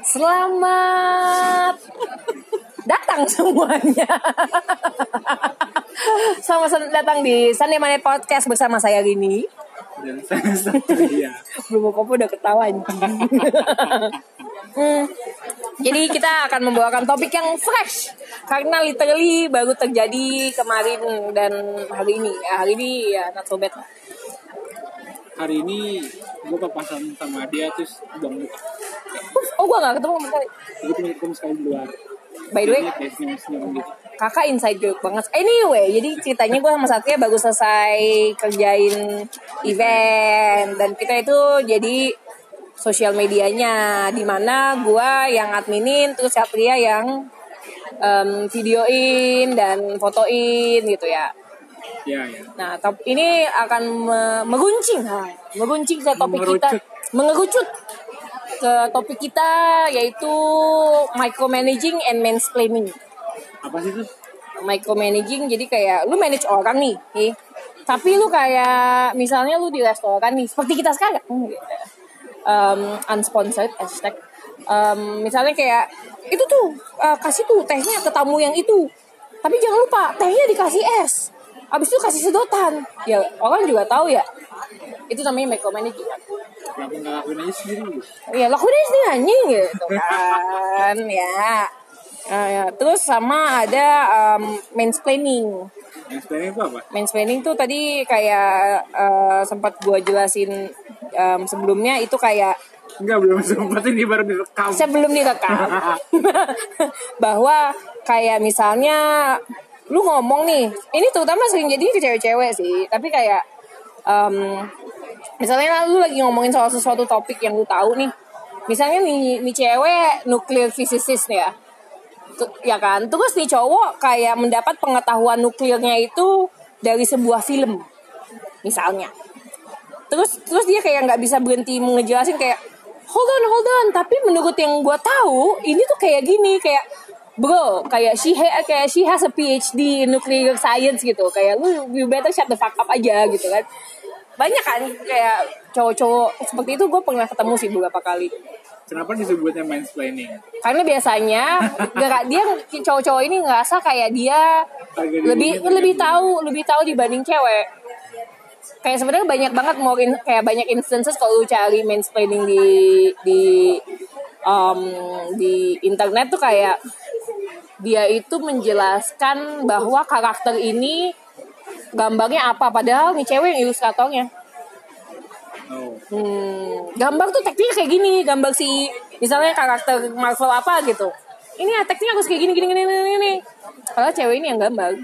Selamat datang semuanya. Selamat datang di Sunday Money Podcast bersama saya Rini. dan saya Satria. Belum apa udah ketawa. Hmm, Jadi kita akan membawakan topik yang fresh karena literally baru terjadi kemarin dan hari ini. Ya, hari ini ya not so bad. lah. Hari ini gue papasan sama dia terus buang muka. Oh gua gak ketemu sama sekali. Gue punya ketemu sekali di luar. By the way, gitu. kakak inside joke banget. Anyway, jadi ceritanya gue sama Satria baru selesai kerjain event dan kita itu jadi sosial medianya di mana gue yang adminin terus Satria yang em, videoin dan fotoin gitu ya. Ya, ya. Nah, top ini akan me- meruncing, ha, ke topik kita, Mengerucut. ke topik kita yaitu micromanaging and mansplaining Apa sih itu? micromanaging jadi kayak lu manage orang nih, nih. tapi lu kayak misalnya lu di restoran nih seperti kita sekarang um, unsponsored hashtag um, misalnya kayak itu tuh uh, kasih tuh tehnya ke tamu yang itu tapi jangan lupa tehnya dikasih es abis itu kasih sedotan ya orang juga tahu ya itu namanya micromanaging Kenapa nggak lakuin aja sendiri ya lakuin aja sendiri anjing gitu kan ya Nah, ya. terus sama ada um, mansplaining sebenarnya itu apa? mansplaining tuh tadi kayak uh, sempat gua jelasin um, sebelumnya itu kayak Enggak, belum sempat ini baru direkam. sebelum direkam bahwa kayak misalnya lu ngomong nih ini terutama sering jadi ke cewek-cewek sih tapi kayak um, misalnya lu lagi ngomongin soal sesuatu topik yang lu tahu nih misalnya nih, nih cewek nuklir physicist nih ya ya kan? Terus nih cowok kayak mendapat pengetahuan nuklirnya itu dari sebuah film misalnya. Terus terus dia kayak nggak bisa berhenti ngejelasin kayak hold on hold on tapi menurut yang gue tahu ini tuh kayak gini kayak bro kayak she ha- kayak she has a PhD in nuclear science gitu. Kayak lu you better shut the fuck up aja gitu kan. Banyak kan kayak cowok-cowok seperti itu gue pernah ketemu sih beberapa kali. Kenapa disebutnya mansplaining? karena biasanya gara dia cowok-cowok ini ngerasa kayak dia Harga lebih lebih tahu lebih tahu dibanding cewek. Kayak sebenarnya banyak banget mau in- kayak banyak instances kalau lu cari mansplaining di di um, di internet tuh kayak dia itu menjelaskan bahwa karakter ini gambarnya apa padahal nih cewek yang ilustratornya Oh, Hmm, gambar tuh tekniknya kayak gini, gambar si misalnya karakter Marvel apa gitu. Ini ya tekniknya harus kayak gini gini gini gini. gini. Kalau cewek ini yang gambar.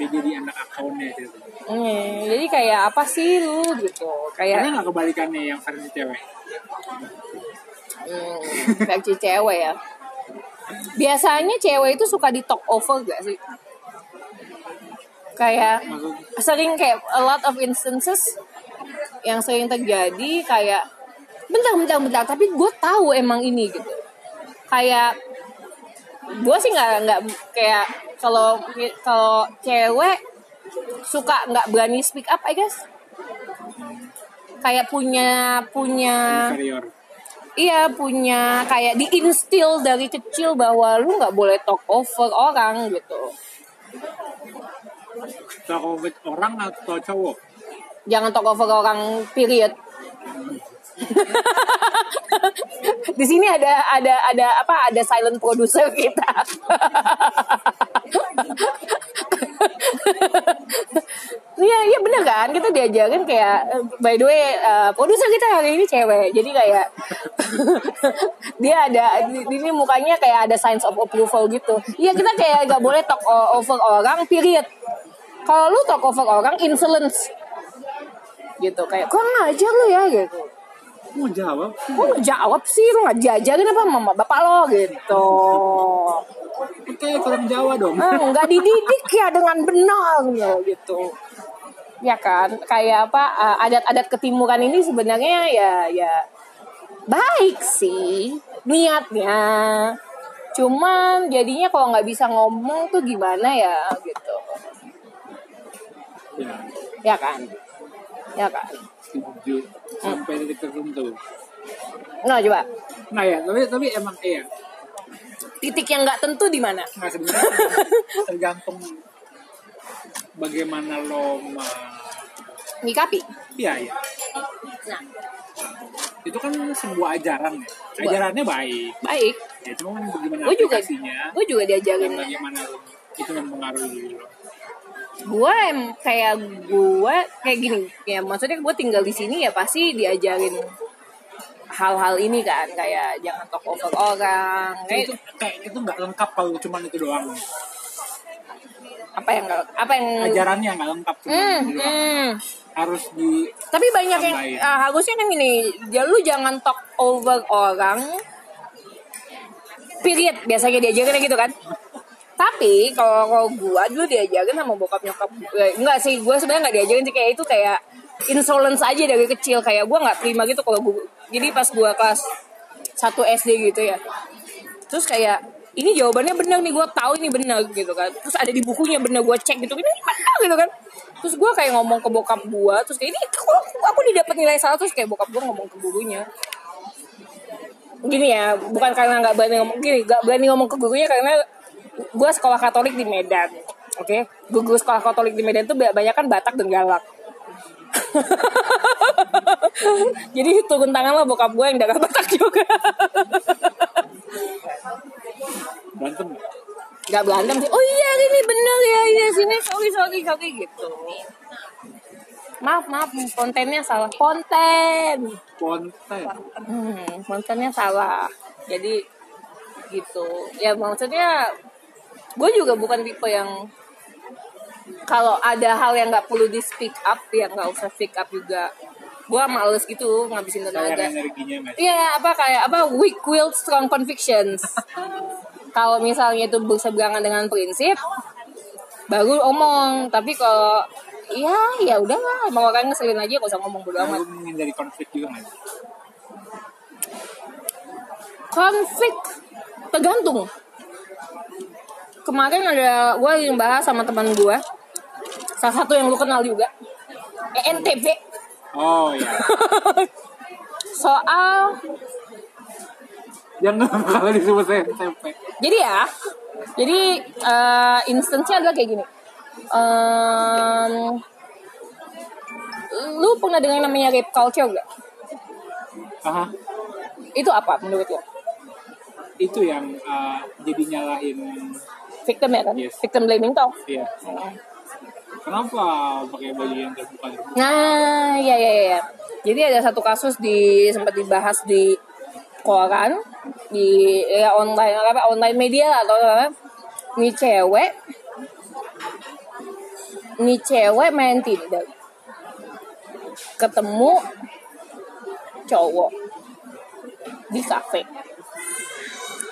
jadi anak akunnya gitu. Hmm, jadi kayak apa sih lu gitu. Kayak Karena nggak kebalikannya yang versi cewek. hmm, versi cewek ya. Biasanya cewek itu suka di talk over gak sih? Kayak sering kayak a lot of instances yang sering terjadi kayak bentar bentar bentar tapi gue tahu emang ini gitu kayak gue sih nggak nggak kayak kalau kalau cewek suka nggak berani speak up I guess kayak punya punya. Iya punya kayak diinstil dari kecil bahwa lu nggak boleh talk over orang gitu. Kalau COVID orang atau cowok? jangan talk over orang period. Di sini ada ada ada apa ada silent producer kita Iya iya bener kan? Kita diajarin kayak by the way eh, produser kita hari ini cewek? Jadi kayak dia ada ini mukanya kayak ada signs of approval gitu. Iya kita kayak gak boleh talk over orang period. Kalau lu talk over orang insolence gitu kayak kurang ajar lu ya gitu Mau jawab? Kok nggak jawab sih lu nggak diajarin apa mama bapak lo gitu Oke, kurang Jawa dong. Eh, nggak dididik ya dengan benar gitu ya kan kayak apa eh, adat-adat ketimuran ini sebenarnya ya ya baik sih niatnya cuman jadinya kalau nggak bisa ngomong tuh gimana ya gitu Ya. ya kan ya kan setuju sampai titik tertentu Nah coba nah ya tapi tapi emang iya. Titik yang nggak tentu di mana? nah sebenarnya tergantung bagaimana lo ma- Nyikapi. iya iya. Nah. Itu kan sebuah ajaran ya. Ajarannya baik. Baik. ya cuma kan bagaimana Gue juga gue juga diajarin. bagaimana itu mempengaruhi diri lo Gue em- kayak gue kayak gini ya maksudnya gue tinggal di sini ya pasti diajarin hal-hal ini kan kayak jangan talk over orang itu kayak kayak itu nggak lengkap kalau cuma itu doang apa yang nggak- apa yang ajarannya nggak lengkap cuma Hmm, itu doang hmm. harus di Tapi banyak yang ah, harusnya kan gini, ya lu jangan talk over orang. Period, biasanya diajarin gitu kan. Tapi kalau kalau gua dulu diajarin sama bokap nyokap gue. Enggak sih, gua sebenarnya nggak diajarin sih. Kayak itu kayak insolence aja dari kecil. Kayak gua nggak terima gitu kalau gua jadi pas gua kelas 1 SD gitu ya. Terus kayak ini jawabannya benar nih gue tahu ini benar gitu kan. Terus ada di bukunya benar gue cek gitu ini benar gitu kan. Terus gue kayak ngomong ke bokap gue terus kayak ini kok aku didapat nilai salah. Terus kayak bokap gue ngomong ke gurunya. Gini ya bukan karena nggak berani ngomong gini nggak berani ngomong ke gurunya karena gue sekolah Katolik di Medan oke? Guru sekolah Katolik di Medan tuh banyak kan Batak dan galak. Jadi turun tangan lah bokap gue yang darah Batak juga. Berantem nggak berantem sih. Oh iya ini bener ya iya sini. Sorry sorry sorry gitu. Maaf maaf kontennya salah. Konten. Konten? Hmm, kontennya salah. Jadi gitu. Ya maksudnya gue juga bukan tipe yang kalau ada hal yang nggak perlu di speak up ya nggak usah speak up juga gue males gitu ngabisin tenaga Iya apa kayak apa weak will strong convictions. kalau misalnya itu berseberangan dengan prinsip, baru omong. Tapi kalau iya ya udahlah, emang orang ngeselin aja gak usah ngomong bodo amat. Menghindari konflik juga nggak? Konflik tergantung. Kemarin ada gue yang bahas sama teman gue, salah satu yang lu kenal juga, ENTP. oh ya Soal jangan kalau disebut saya tempe Jadi ya, jadi eh instance-nya adalah kayak gini. Em, lu pernah dengar namanya rape culture gak? Aha, Itu apa menurut lo? itu yang uh, jadi nyalahin Victim ya kan? Yes. Victim blaming tau. ya kenapa pakai baju yang terbuka terbuka Nah, ya ya ya. Jadi ada satu kasus di sempat dibahas di koran di ya online apa online media lah, atau apa. Nih cewek nih cewek main Tinder. Ketemu cowok di kafe.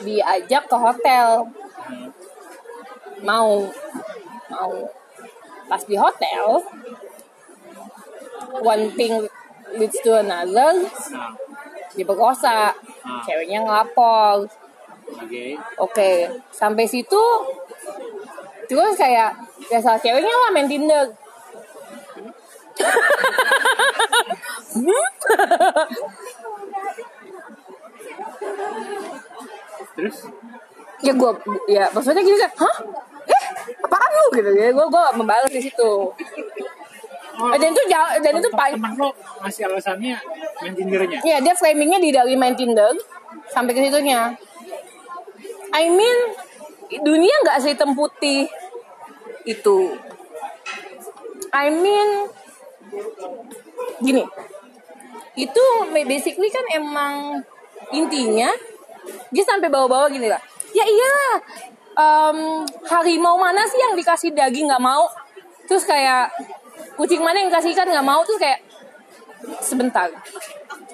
Diajak ke hotel. Mau mau pas di hotel one thing leads to another diperkosa ceweknya ngelapor. Oke. Oke sampai situ terus kayak ya salah ceweknya lah main Tinder. Terus? Ya gue ya maksudnya gini kan hah eh apaan lu gitu ya gue gue membalas di situ oh, dan itu jauh- dan itu paling lo ngasih alasannya main tindernya Ya dia framingnya di dari main Tinder sampai ke situnya. I mean dunia nggak sehitam putih itu. I mean gini, itu basically kan emang intinya dia sampai bawa-bawa gini lah. Ya iya, em, harimau mana sih yang dikasih daging nggak mau? Terus kayak kucing mana yang kasih ikan nggak mau? Terus kayak sebentar.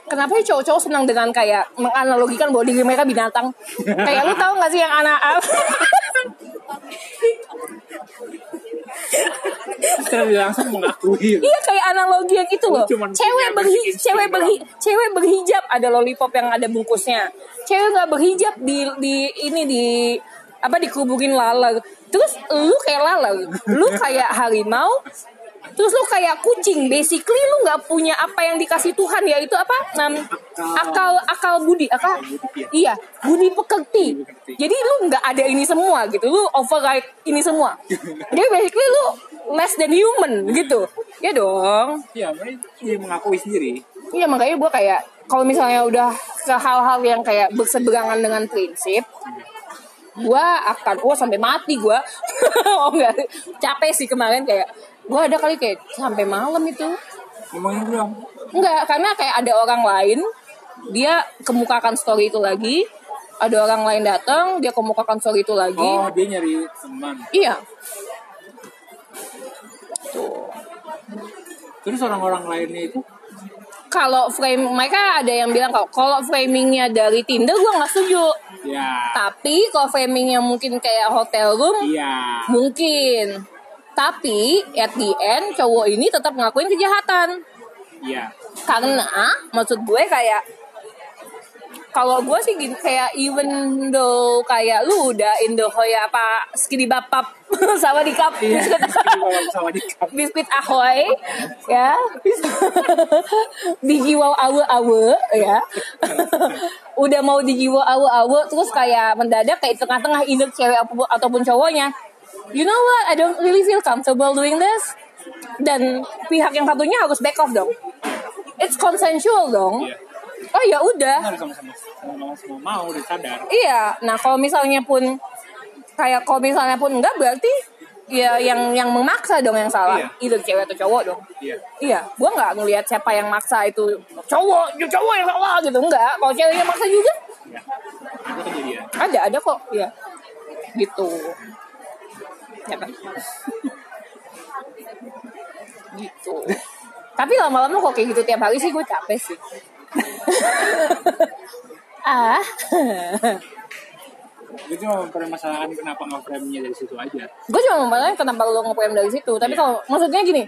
Kenapa sih cowok-cowok senang dengan kayak menganalogikan bahwa diri mereka binatang? Kayak lu tahu nggak sih yang anak saya langsung mengakui. Iya kayak analogi yang itu loh. cuman cewek berhi cewek insting berhi cewek berhijab. Ada lollipop yang ada bungkusnya. Cewek nggak berhijab di di ini di apa dikuburin lalat terus lu kayak lalat lu kayak harimau terus lu kayak kucing. Basically lu nggak punya apa yang dikasih Tuhan ya itu apa? Nam, akal akal budi akal iya budi pekerti. Jadi lu nggak ada ini semua gitu. Lu override ini semua. Jadi basically lu less than human gitu. Ya dong. Iya, dia mengakui sendiri. Iya makanya gue kayak kalau misalnya udah ke hal-hal yang kayak berseberangan dengan prinsip, gue akan oh sampai mati gue, oh enggak. Capek sih kemarin kayak gue ada kali kayak sampai malam itu, Ngomongin dong. enggak karena kayak ada orang lain dia kemukakan story itu lagi, ada orang lain datang dia kemukakan story itu lagi, Oh, dia nyari teman. iya. Terus orang-orang lainnya itu kalau frame mereka ada yang bilang kalau kalau framingnya dari Tinder gue nggak setuju, ya tapi kalau framingnya mungkin kayak hotel room iya. Mungkin. Tapi at the end cowok ini tetap ngakuin kejahatan. Iya. Karena maksud gue kayak kalau gue sih gini, kayak even though kayak lu udah in the hoya apa skidi bapap sama di cup. Iya. biskuit, Sama di cup. biskuit ahoy ya. Dijiwa awe awe ya. Udah mau dijiwa awe awe terus kayak mendadak kayak tengah-tengah induk cewek ataupun, ataupun cowoknya. You know what? I don't really feel comfortable doing this. Dan pihak yang satunya harus back off dong. It's consensual dong. Iya. Oh ya udah sama-sama sama-sama mau udah sadar. Iya, nah kalau misalnya pun kayak kalau misalnya pun enggak berarti ya yang yang memaksa dong yang salah. Iya. Itu cewek atau cowok dong. Iya. Iya, gua nggak ngelihat siapa yang maksa itu cowok, cowok yang salah gitu enggak. Kalau cewek yang maksa juga Iya. Ada kejadian. ada ada kok, ya. Gitu. Ya kan? gitu. Tapi lama-lama kok kayak gitu tiap hari sih gue capek sih. Ah. Gue cuma mempermasalahkan kenapa nge-frame-nya dari situ aja. gue cuma mempertanyakan kenapa lo nge dari situ tapi Iya. kalau maksudnya gini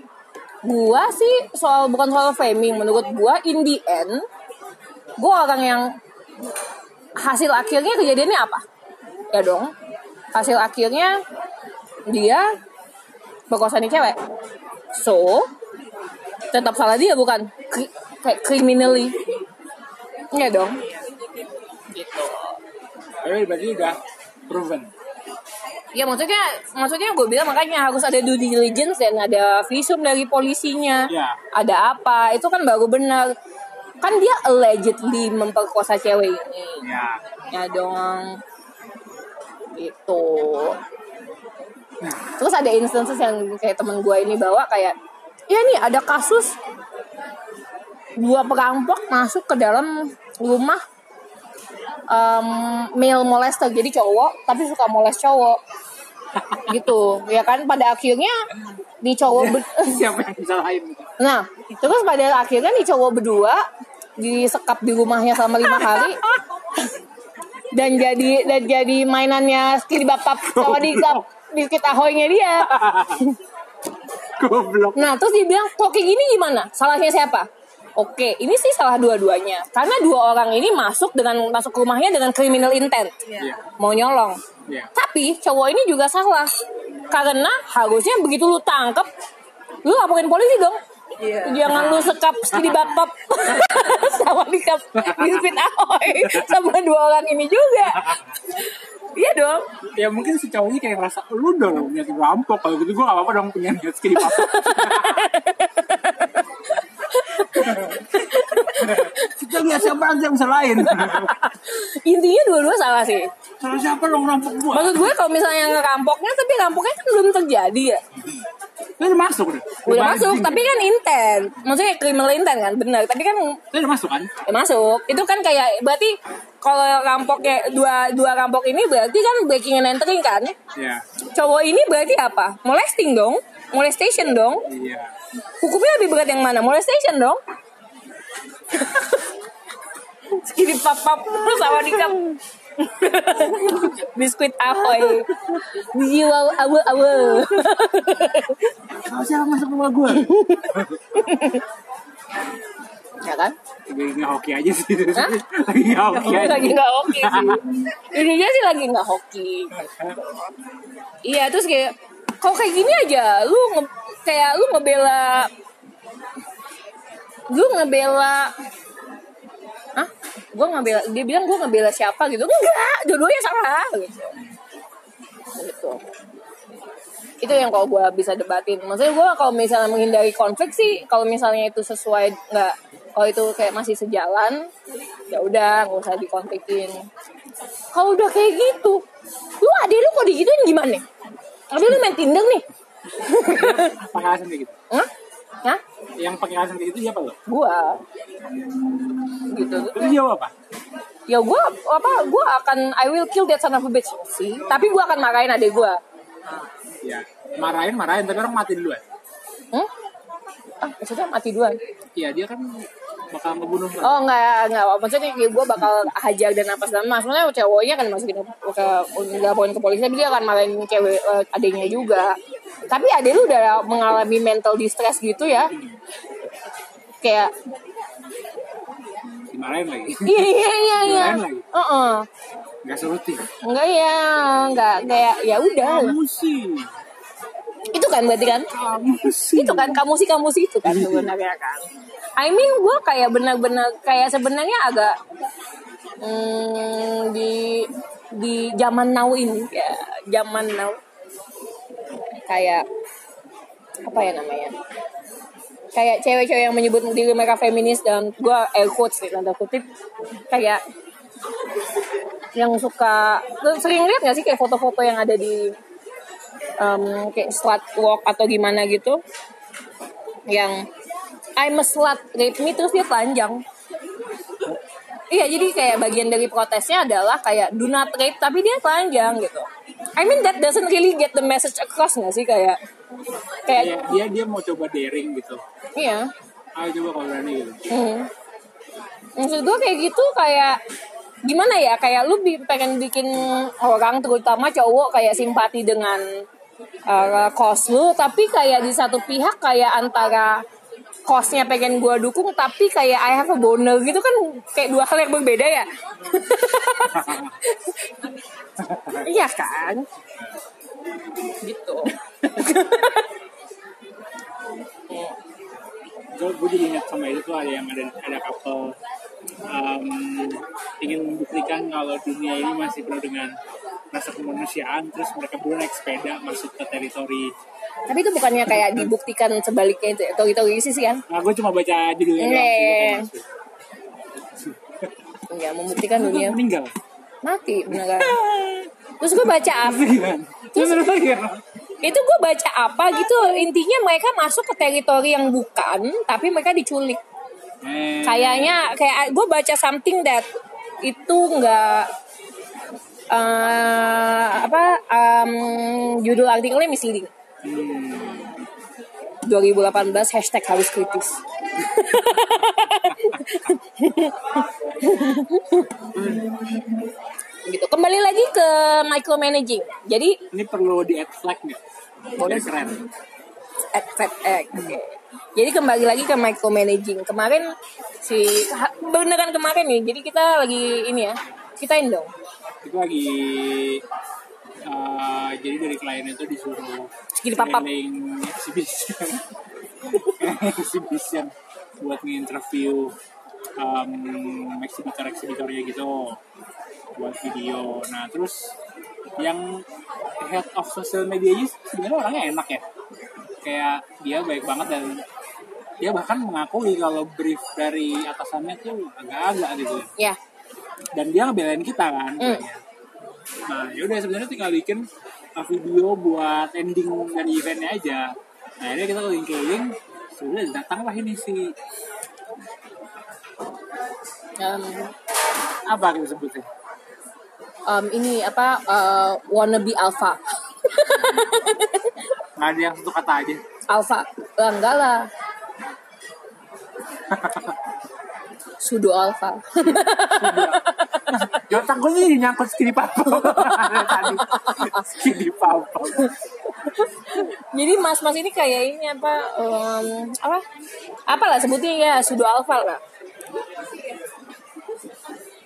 gua sih soal bukan soal framing menurut gua in the end gua orang yang hasil akhirnya kejadiannya apa ya dong hasil akhirnya dia perkosa nih cewek so tetap salah dia bukan kayak criminally ya dong gitu Tapi berarti udah proven. Ya maksudnya maksudnya gue bilang makanya harus ada due diligence dan ada visum dari polisinya. Iya. Ada apa? Itu kan baru benar. Kan dia allegedly memperkosa cewek ini. Ya. Ya dong. Gitu. Terus ada instances yang kayak temen gue ini bawa kayak ya nih ada kasus dua perampok masuk ke dalam rumah um, male molester jadi cowok tapi suka molest cowok gitu ya kan pada akhirnya di cowok Siapa yang disalahin? nah terus pada akhirnya di cowok berdua disekap di rumahnya selama lima hari dan jadi dan jadi mainannya skiri bapap sama di klub biskuit ahoynya dia Goblok. Nah, terus dia bilang, kok kayak gini gimana? Salahnya siapa? Oke, ini sih salah dua-duanya. Karena dua orang ini masuk dengan masuk ke rumahnya dengan criminal intent. Iya. Mau nyolong. Iya. Tapi cowok ini juga salah. Karena harusnya begitu lu tangkep, lu laporin polisi dong. Jangan lu sekap di bapap sama di kap biskuit ahoy sama dua orang ini juga. Iya dong. Ya mungkin si cowoknya kayak ngerasa lu dong niat rampok kalau gitu gue gak apa-apa dong punya niat skinny papa. Kita lihat siapa aja yang lain. Intinya dua-dua salah sih. Salah siapa dong rampok gua? Maksud gue kalau misalnya ngerampoknya tapi rampoknya kan belum terjadi ya. Dia udah masuk udah. Udah masuk tapi kan intent. Maksudnya criminal intent kan benar. Tapi kan Dia udah masuk kan? ya masuk. Itu kan kayak berarti kalau rampoknya dua dua rampok ini berarti kan breaking and entering kan. Iya. Cowok ini berarti apa? Molesting dong. Molestation dong. Iya. Hukumnya lebih berat yang mana? Molestation dong. Skiri papap sama di cup. Biskuit ahoy. Jiwa awe awe. Salah siapa masuk rumah gue? ya kan? Lagi nggak hoki aja sih. Hah? Lagi nggak hoki aja. lagi nggak hoki sih. Ininya sih lagi nggak hoki. Iya terus kayak kalau kayak gini aja lu nge- kayak lu ngebela lu ngebela ah gue ngebela dia bilang gue ngebela siapa gitu. Enggak dua-duanya salah gitu. Gitu. Itu yang kalau gue bisa debatin. Maksudnya gue kalau misalnya menghindari konflik sih kalau misalnya itu sesuai nggak kalau itu kayak masih sejalan ya udah nggak usah dikonflikin kalau udah kayak gitu lu adek lu kok digituin gimana adek lu main tinder nih. Pakai alasan kayak gitu? Hah? Hah? yang pakai alasan kayak gitu siapa lo Gua. Gitu. Terus dia apa? Ya gue apa gue akan I will kill that son of a bitch. Sih tapi gue akan marahin adek gue ya marahin marahin. Tapi orang mati duluan. Hmm? ah maksudnya mati duluan? Iya dia kan bakal ngebunuh lo. oh enggak enggak maksudnya kayak gue bakal hajar dan apa segala maksudnya cowoknya kan masukin ke ke laporin ke polisi tapi dia akan marahin cewek eh, adiknya juga. Tapi adek lu udah mengalami mental distress gitu ya? Kayak dimarahin lagi? Iya iya iya iya. Lagi? Heeh. nggak serutin? Enggak ya enggak kayak ya udah. Kamu sih itu kan berarti kan? Kamu sih itu kan kamu sih kamu sih itu kan sebenarnya kan I mean gue kayak benar-benar kayak sebenarnya agak hmm, di di zaman now ini ya zaman now. Kayak apa ya namanya? Kayak cewek-cewek yang menyebut diri mereka feminis dan gue air quotes nih tanda kutip. Kayak yang suka sering lihat gak sih kayak foto-foto yang ada di um, kayak slut walk atau gimana gitu? Yang I'm a slut. Rape me terus dia telanjang iya jadi kayak bagian dari protesnya adalah kayak do not rape tapi dia telanjang gitu. I mean that doesn't really get the message across gak sih kayak kayak Iya, dia dia mau coba daring gitu. Iya. Ayo coba kalau berani gitu. Hmm. Maksud gue kayak gitu kayak gimana ya? Kayak lu pengen bikin orang terutama cowok kayak simpati dengan uh, kos lu tapi kayak di satu pihak kayak antara kosnya pengen gue dukung tapi kayak I have a boner gitu kan kayak dua hal yang berbeda ya? Iya kan? Gitu. Gue gue jadi ingat sama itu tuh ada yang ada ada couple um, ingin membuktikan kalau dunia ini masih penuh dengan rasa kemanusiaan terus mereka berdua naik sepeda masuk ke teritori. Tapi itu bukannya kayak dibuktikan sebaliknya itu atau itu sih kan? Nah gue cuma baca judulnya doang sih, ya membuktikan dunia. Meninggal. Mati beneran terus gue baca apa? Terus kan? itu gue baca apa gitu? Intinya mereka masuk ke teritori yang bukan tapi mereka diculik Eh, kayaknya kayak gue baca something that itu nggak eh, apa um, judul artikelnya misleading hmm, 2018 hashtag harus kritis gitu kembali lagi ke micromanaging jadi ini perlu di add flag nggak? Boleh. Biar keren. at Fed Egg. Oke. Jadi kembali lagi ke micromanaging. Kemarin si beneran kemarin nih. Jadi kita lagi ini ya. Kita dong. Itu lagi uh, jadi dari klien itu disuruh Jadi papap. keliling exhibition exhibition buat nginterview um, eksibitor eksibitornya gitu buat video. Nah terus yang head of social media sebenarnya orangnya enak ya kayak dia baik banget dan dia bahkan mengakui kalau brief dari atasannya tuh agak-agak gitu Ya. dan dia ngebelain kita kan Hmm. nah yaudah sebenarnya tinggal bikin uh, video buat ending dari eventnya aja nah ini kita keliling-keliling sudah datanglah ini si Um, apa kita sebutnya um, ini apa uh, wannabe alpha. nggak ada yang satu kata aja Alpha. Enggak lah. Sudo alpha. ya otak gue sih nyangkut skinny papa tadi skinny papa Jadi mas-mas ini kayak ini apa um, apa? Apalah sebutnya ya sudo alpha lah.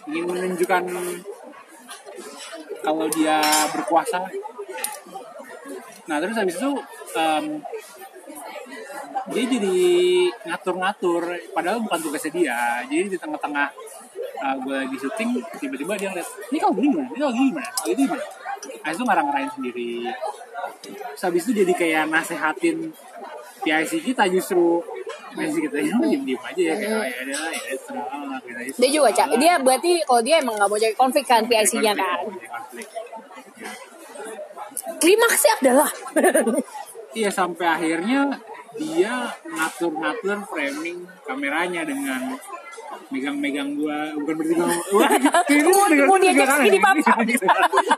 ingin menunjukkan kalau dia berkuasa. Nah terus habis itu em, dia jadi ngatur-ngatur padahal bukan tugasnya dia. Jadi di tengah-tengah uh, gue lagi syuting tiba-tiba dia ngeliat ini kau gini gimana? Ini kau gini gimana? Oh, itu gimana? Habis itu ngarang-ngarain sendiri. Terus habis itu jadi kayak nasehatin PIC kita justru. PIC kita ya diem-diem aja ya kayak "Oh, ya lah, ya kita aja. Dia juga, Cak. salah." Dia berarti kalau dia emang nggak mau cari konflik kan PIC-nya kan. Ya. Klimaksnya adalah. Iya sampai akhirnya dia ngatur-ngatur framing kameranya dengan megang-megang gua bukan bertiga wah ini Mau- segini, aneh. Papa.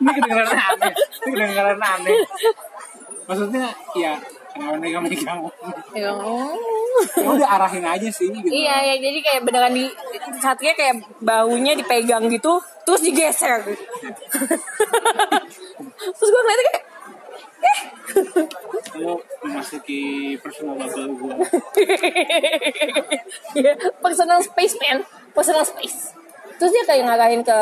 ini kedengeran aneh ini kedengeran aneh maksudnya ya kenapa megang-megang Ya, oh. udah arahin aja sih gitu Iya, ya, jadi kayak beneran di satunya kayak bahunya dipegang gitu, terus digeser. terus gue ngeliatnya kayak, kalau memasuki personal bubble gua Iya, personal space man, personal space. Terus dia kayak ngarahin ke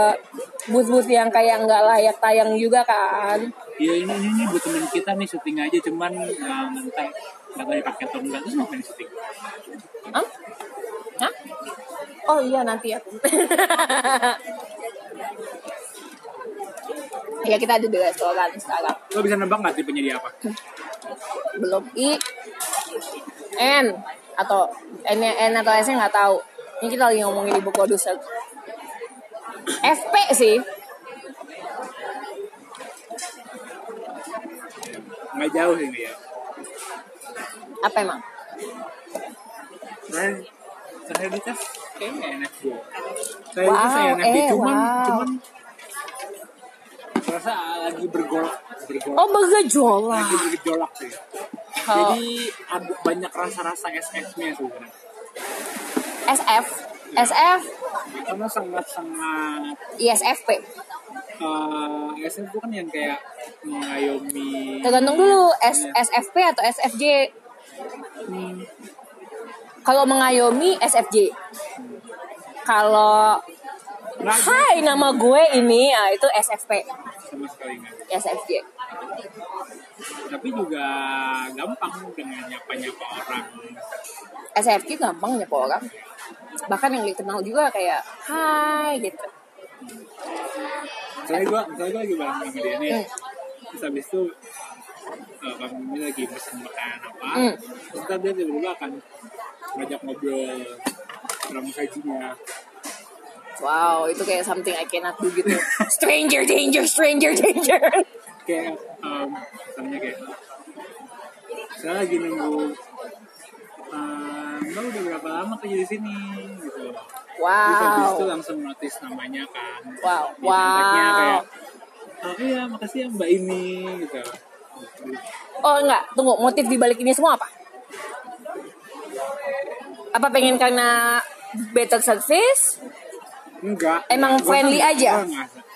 bus-bus yang kayak nggak layak tayang juga kan. ya ini ini, ini buat temen kita nih syuting aja cuman um, ntar nggak tahu dipakai atau enggak terus ngapain syuting Hah? Hah? Oh iya nanti ya. ya kita ada di restoran sekarang. lo bisa nebak nggak tipenya dia apa Belum I N atau N N atau S nya nggak tahu. Ini kita lagi ngomongin ibu produser. FP sih. nggak jauh sih dia Apa emang? Saya di tes kayaknya NFJ. Saya Wow, itu saya NFJ eh, cuman wow. cuman rasa lagi bergolak bergolak. Oh bergejolak. lagi bergejolak sih. Oh. Jadi ada banyak rasa-rasa SF-nya sebenarnya. SF SF Karena sangat-sangat ISFP uh, SF itu kan yang kayak mengayomi tergantung dulu S SFP atau SFJ Hmm, kalau mengayomi SFJ kalau nggak ada Hai nama gue ini ya itu SFP sama sekali nggak. SFJ Tapi juga gampang dengan nyapa-nyapa orang. SFJ gampang nyapa orang bahkan yang dikenal juga kayak Hai gitu Misalnya gue, misalnya gue lagi bareng sama dia nih, Hmm. terus habis itu uh, kami lagi pesen makanan apa, Hmm. terus dia tiba-tiba akan ngajak ngobrol ramu sajinya. Wow itu kayak something I cannot do gitu. Stranger danger stranger danger. Kayak, um, misalnya kayak, saya lagi nunggu, uh, mbak udah berapa lama kerja di sini, gitu. Terus habis itu wow. langsung notice namanya kan. wow Di wow. kayak, oh iya makasih ya mbak ini, gitu. oh enggak. Tunggu motif di balik ini semua apa? Apa pengen karena better service Enggak. Emang Gua friendly kan- aja?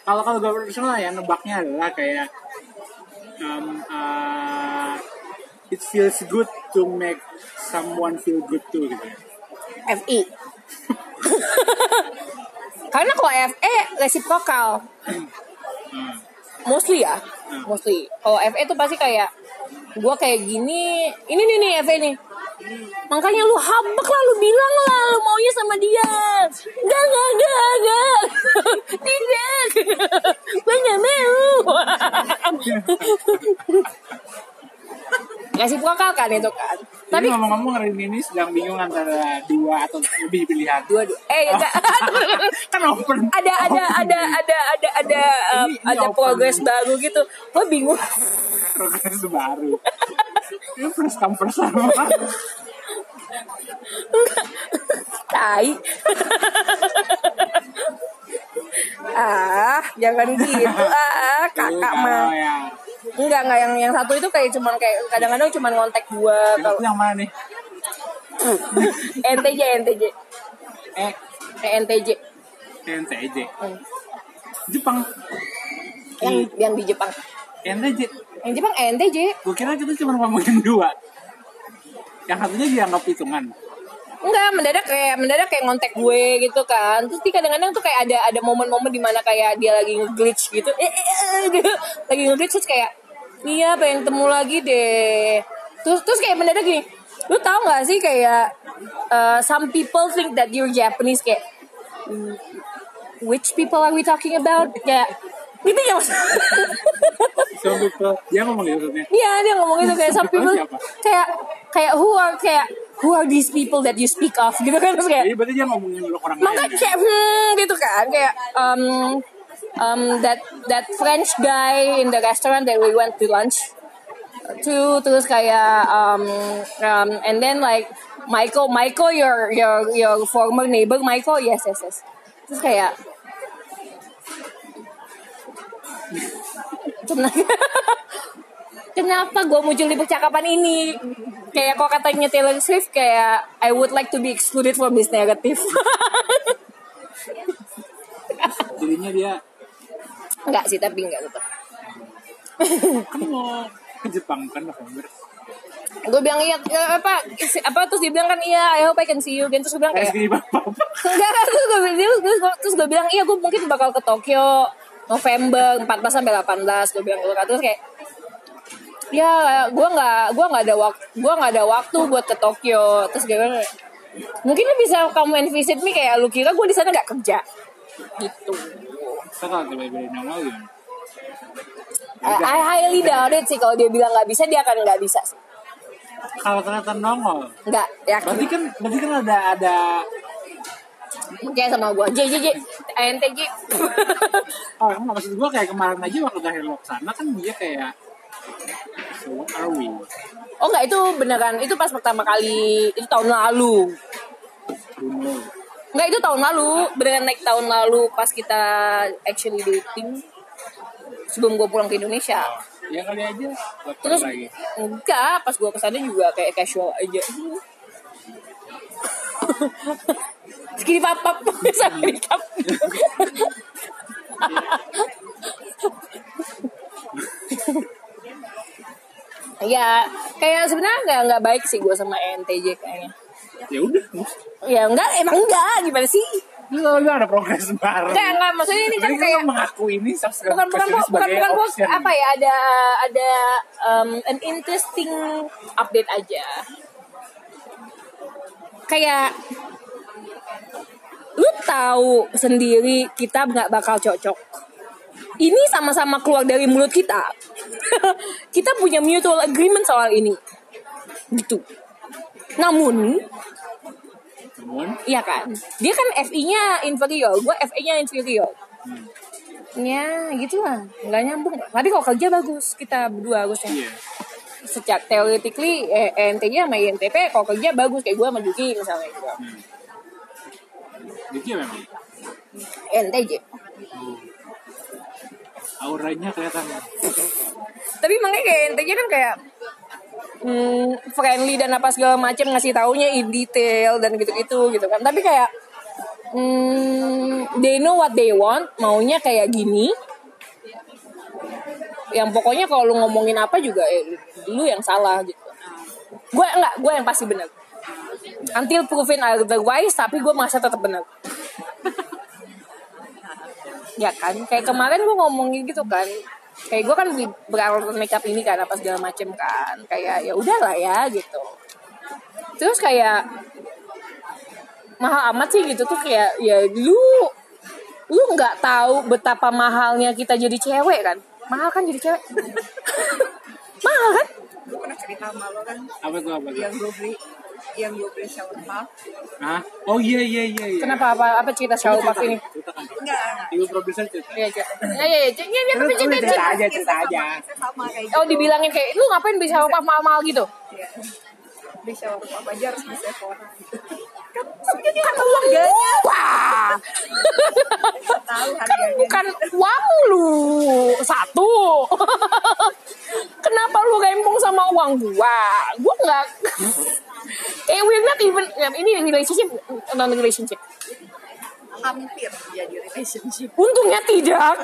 Kalau kalau gue personal ya nebaknya adalah kayak um, uh, it feels good to make someone feel good too gitu. FI karena kalau FE reciprocal Hmm. mostly ya mostly kalau FE tuh pasti kayak gue kayak gini ini nih nih FE nih makanya lu habek lah lu bilang lah lu maunya sama dia. Enggak enggak enggak enggak tidak. Gue nggak mau. Reciprocal kan itu kan? Tapi ngomong-ngomong hari ini sedang bingung antara dua atau lebih pilihan. dua dua. Eh enggak. Kan open. ada ada ada ada ada ada ada open. progres baru gitu. Gue bingung. Progres baru. Ini first come first serve. tai ah jangan gitu ah kakak mah enggak enggak yang yang satu itu kayak cuman kayak kadang-kadang cuman ngontek gua kalau yang mana nih? NTJ NTJ Eh, eh, NTJ NTJ. Hmm. Jepang. yang yang di Jepang NTJ. Yang Jepang NTJ Gue kira kita cuma ngomongin dua. Yang satunya dianggap hitungan. Enggak, mendadak kayak mendadak kayak ngontek gue gitu kan. Terus dia kadang-kadang tuh kayak ada ada momen-momen di mana kayak dia lagi nge-glitch gitu. Eh, eh, eh, gitu. lagi nge-glitch terus kayak iya pengen temu lagi deh. Terus terus kayak mendadak gini. lu tau gak sih kayak uh, some people think that you're Japanese kayak "Hmm, which people are we talking about kayak gitu ya mas Some people, dia ngomong gitu maksudnya. Iya dia ngomong itu kayak some people kayak kayak who are kayak who are these people that you speak of gitu kan terus kayak Jadi berarti dia ngomongin orang lain. ya? kayak hmm, gitu kan kayak um, um, that that French guy in the restaurant that we went to lunch to terus kayak um, um, and then like Michael Michael your your your former neighbor Michael yes yes yes terus kayak kenapa kenapa gue muncul di percakapan ini? Kayak kok katanya Taylor Swift kayak I would like to be excluded from this narrative Jadinya dia. Enggak sih tapi enggak gitu kan mau ke Jepang kan November. gue bilang iya eh, apa apa? Terus dia bilang kan iya I hope I can see you again. Terus gue bilang Kayak enggak terus gue terus, terus gue bilang iya gue mungkin bakal ke Tokyo November 14 sampai 18 gue bilang gitu kan. Terus kayak ya gue nggak gue nggak ada waktu gue nggak ada waktu buat ke Tokyo. Terus gue bilang mungkin lu bisa kamu and visit me kayak lu kira gue di sana nggak kerja. Gitu. Kita kalau tiba-tiba nongol gimana? I, highly doubt it sih kalau dia bilang nggak bisa dia akan nggak bisa sih. Kalau ternyata nongol, nggak yakin. Berarti kan berarti kan ada ada kayak sama gue J J J ANTJ oh emang maksud gue kayak kemarin aja waktu lo ke sana kan dia kayak so what are we? oh nggak itu beneran itu pas pertama kali itu tahun lalu Who knows? nggak itu tahun lalu beneran naik tahun lalu pas kita actually dating sebelum gue pulang ke Indonesia Ya kali aja. Terus lagi. enggak pas gue ke sana juga kayak casual aja segini papap. Sampai ya kayak sebenarnya nggak nggak baik sih gue sama ENTJ kayaknya. Ya udah. ya enggak emang enggak. Gimana sih? Lu lu ada progres bareng. enggak enggak. Maksudnya ini kan kayak mengaku ini subscribe bukan bukan bukan bukan, bukan, bukan. option. apa ya ada ada um, an interesting update aja. Kayak lu tahu sendiri kita nggak bakal cocok ini sama-sama keluar dari mulut kita kita punya mutual agreement soal ini gitu namun Namun, Iya kan? Dia kan FI-nya inferior, gue FA-nya inferior. Ya, gitu lah. Nggak nyambung. Tapi kalau kerja bagus, kita berdua bagusnya. iya. Sejak theoretically, eh, ENTJ sama INTP, kalau kerja bagus. Kayak gue sama Juki misalnya. Gitu. Jadi ya memang ENTJ. auranya kelihatan. Tapi makanya kayak ENTJ kan kayak hmm, friendly dan apa segala macam ngasih taunya in detail dan gitu-gitu gitu kan. Tapi kayak hmm, they know what they want, maunya kayak gini. Yang pokoknya kalau lu ngomongin apa juga eh, lu yang salah gitu. Gue enggak, gue yang pasti benar. Until proven otherwise, tapi gue merasa tetap benar. ya kan, kayak kemarin gue ngomongin gitu kan, kayak gue kan di- beralat makeup ini kan apa segala macem kan, kayak ya udahlah ya gitu. Terus kayak mahal amat sih gitu. Tuh kayak ya lu lu nggak tahu betapa mahalnya kita jadi cewek kan? Mahal kan jadi cewek? Mahal kan? Gue pernah cerita sama lo kan? Apa tuh apa yang gue beli yang gue beli shower puff Hah? Oh iya iya iya. iya. kenapa apa apa cerita shower puff ini Ceritakan. enggak Ibu produser cerita. Iya, cerita. Ya, ya, ya, ya, ya, tapi cerita, cerita aja, cerita aja. Sama kayak Oh, gitu. dibilangin kayak, lu ngapain beli shower puff mahal-mahal gitu? Iya. beli shower puff aja harus beli Sephora kan uang gua. tahu kan bukan uang lu satu. Kenapa lu gembong sama uang gua? Gua nggak. Kayak we're not even ini relationship non relationship. hampir jadi relationship Untungnya tidak.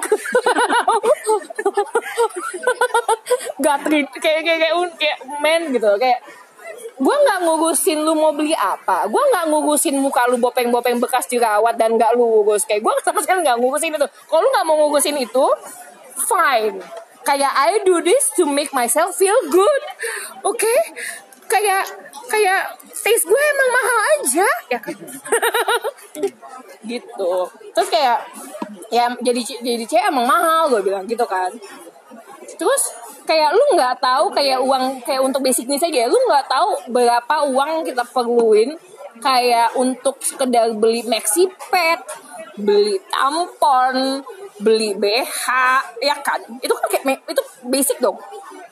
Gak treat kayak kayak kayak, kayak men gitu kayak gue nggak ngurusin lu mau beli apa. Gue nggak ngurusin muka lu bopeng-bopeng bekas dirawat dan nggak lu ngurus kayak gue sama sekali nggak ngurusin itu. Kalau lu nggak mau ngurusin itu fine. Kayak I do this to make myself feel good. Oke? Kayak kayak taste gue emang mahal aja. Ya kan? Gitu. Terus kayak ya jadi jadi cewek emang mahal gue bilang gitu kan terus kayak lu nggak tahu kayak uang kayak untuk basic needs aja lu nggak tahu berapa uang kita perluin kayak untuk sekedar beli maxi pad beli tampon beli BH ya kan? Itu kan kayak itu basic dong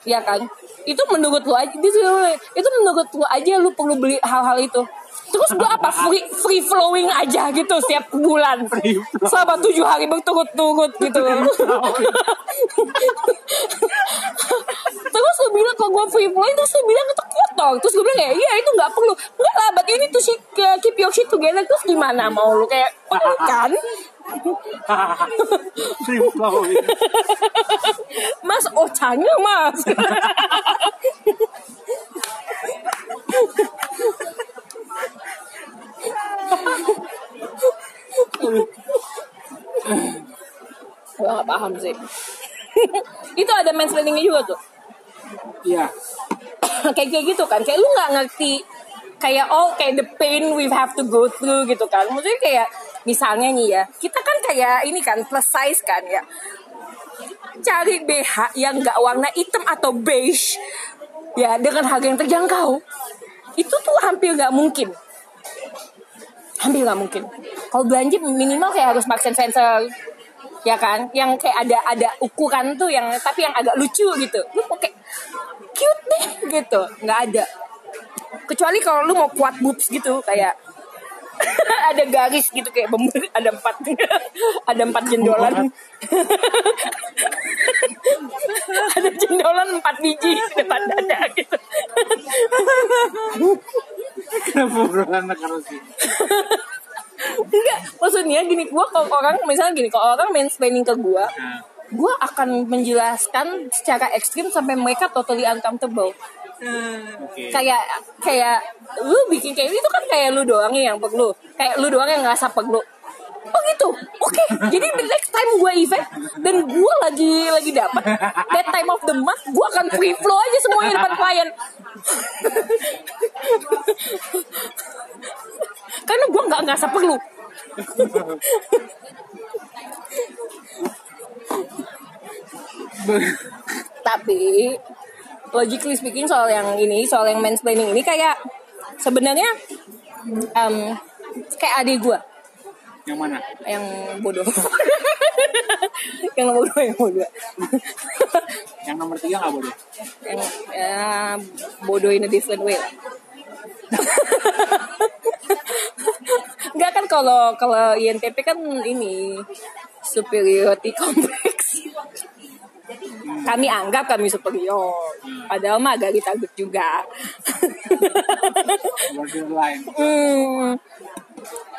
ya kan? Itu menurut lu aja itu menurut lu aja lu perlu beli hal-hal itu terus gua apa? Free free flowing aja gitu setiap bulan. Selama tujuh hari berturut-turut gitu terus lu bilang kalau gue free flowing terus lu bilang itu kotor terus gue bilang ya iya itu nggak perlu. Nggak lah but you need to shit, uh, keep your shit together. Terus gimana mau lu kayak oh, kan? Free flowing. mas ocanya mas gue gak paham sih. Itu ada mansplainingnya juga tuh. Iya. kayak kayak gitu kan. Kayak lu nggak ngerti. Kayak oh kayak the pain we have to go through gitu kan. Maksudnya kayak misalnya nih ya kita kan kayak ini kan plus size kan ya. Cari BH yang nggak warna hitam atau beige ya dengan harga yang terjangkau. Itu tuh hampir nggak mungkin hampir nggak mungkin. Kalau belanja minimal kayak harus Marks and Spencer ya kan? Yang kayak ada ada ukuran tuh yang tapi yang agak lucu gitu. Lu mau kayak cute deh gitu. Nggak ada. Kecuali kalau lu mau kuat boobs gitu kayak ada garis gitu kayak bember ada empat ada empat jendolan. Ada jendolan empat biji depan dada gitu Kenapa obrolan sih? enggak maksudnya gini gua kalau orang misalnya gini kalau orang mansplaining ke gua Nah, gua akan menjelaskan secara ekstrim sampai mereka totally uncomfortable oke. kayak kayak lu bikin kayak itu kan kayak lu doang yang perlu kayak lu doang yang ngerasa perlu oh gitu? Oke jadi the next time gue event dan gue lagi lagi dapat that time of the month gue akan free flow aja semuanya depan klien. Karena gue nggak ngerasa perlu. Tapi logically speaking soal yang ini soal yang mansplaining ini kayak sebenarnya em, kayak adik gue Yang mana? yang bodoh yang nomor dua yang bodoh Yang nomor tiga nggak boleh. yang ya, bodoh in a different way lah. Enggak kan kalau kalau INTP kan ini superiority complex. Kami anggap kami superior. Padahal mah agak ditakut juga. Borderline. hmm,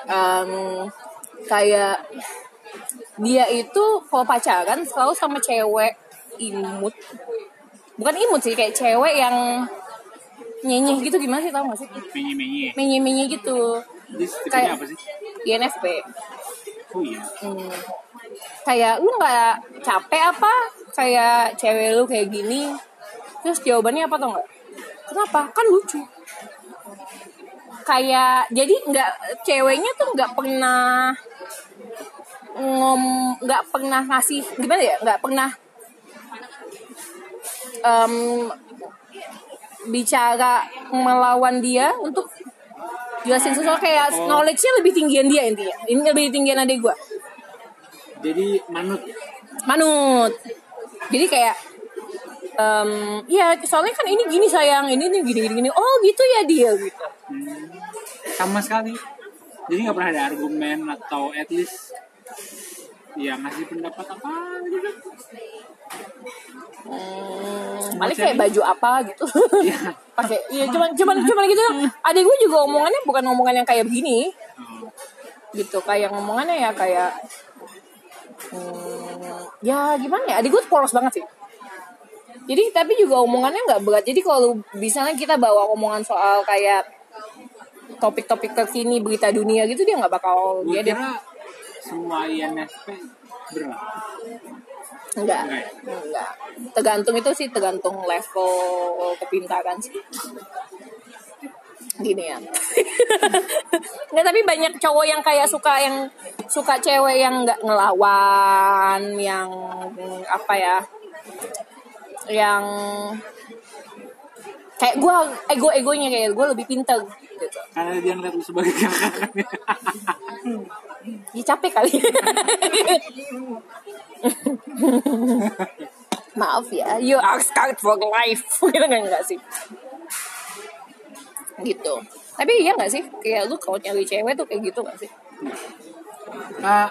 Em, kayak dia itu kalau pacaran selalu sama cewek imut. Bukan imut sih, kayak cewek yang nyenyeh gitu gimana sih tau gak sih? Menye-menye. Menye-menye gitu. Kayak- apa sih? INFP. Oh iya. Hmm. Kayak lu nggak capek apa? Kayak cewek lu kayak gini. Terus jawabannya apa tau nggak? Kenapa? Kan lucu. Kayak jadi nggak ceweknya tuh nggak pernah ngom nggak pernah ngasih gimana ya nggak pernah em, bicara melawan dia untuk jelasin sesuatu. Kayak Oh. knowledge-nya lebih tinggian dia intinya. Ini lebih tinggian adik gue Jadi manut. manut. Jadi kayak em ya soalnya kan ini gini sayang ini nih gini gini gini. Oh gitu ya dia gitu. Hmm, sama sekali. Jadi nggak pernah ada argumen atau at least ya ngasih pendapat apa gitu. hmm, paling kayak baju apa gitu. Iya. pakai iya cuman cuman cuman gitu. Adik gue juga omongannya bukan omongan yang kayak begini. Oh, gitu kayak ngomongannya ya kayak hmm, ya gimana ya adik gue polos banget sih. Jadi tapi juga omongannya nggak berat. Jadi kalau misalnya kita bawa omongan soal kayak topik-topik terkini berita dunia gitu dia nggak bakal Gue dia kira semua INFP berat. enggak. Enggak enggak. Tergantung itu sih tergantung level kepintaran sih. Gini ya. Nggak tapi banyak cowok yang kayak suka yang suka cewek yang nggak ngelawan yang apa ya yang kayak gue ego egonya kayak gue lebih pinter gitu. Karena dia ngeliat lu sebagai kakaknya. ya capek kali. Maaf ya. You are scarred for life. Gitu kan enggak sih? Gitu. Tapi iya nggak sih? Kayak lu kalau nyari cewek tuh kayak gitu nggak sih? Nah,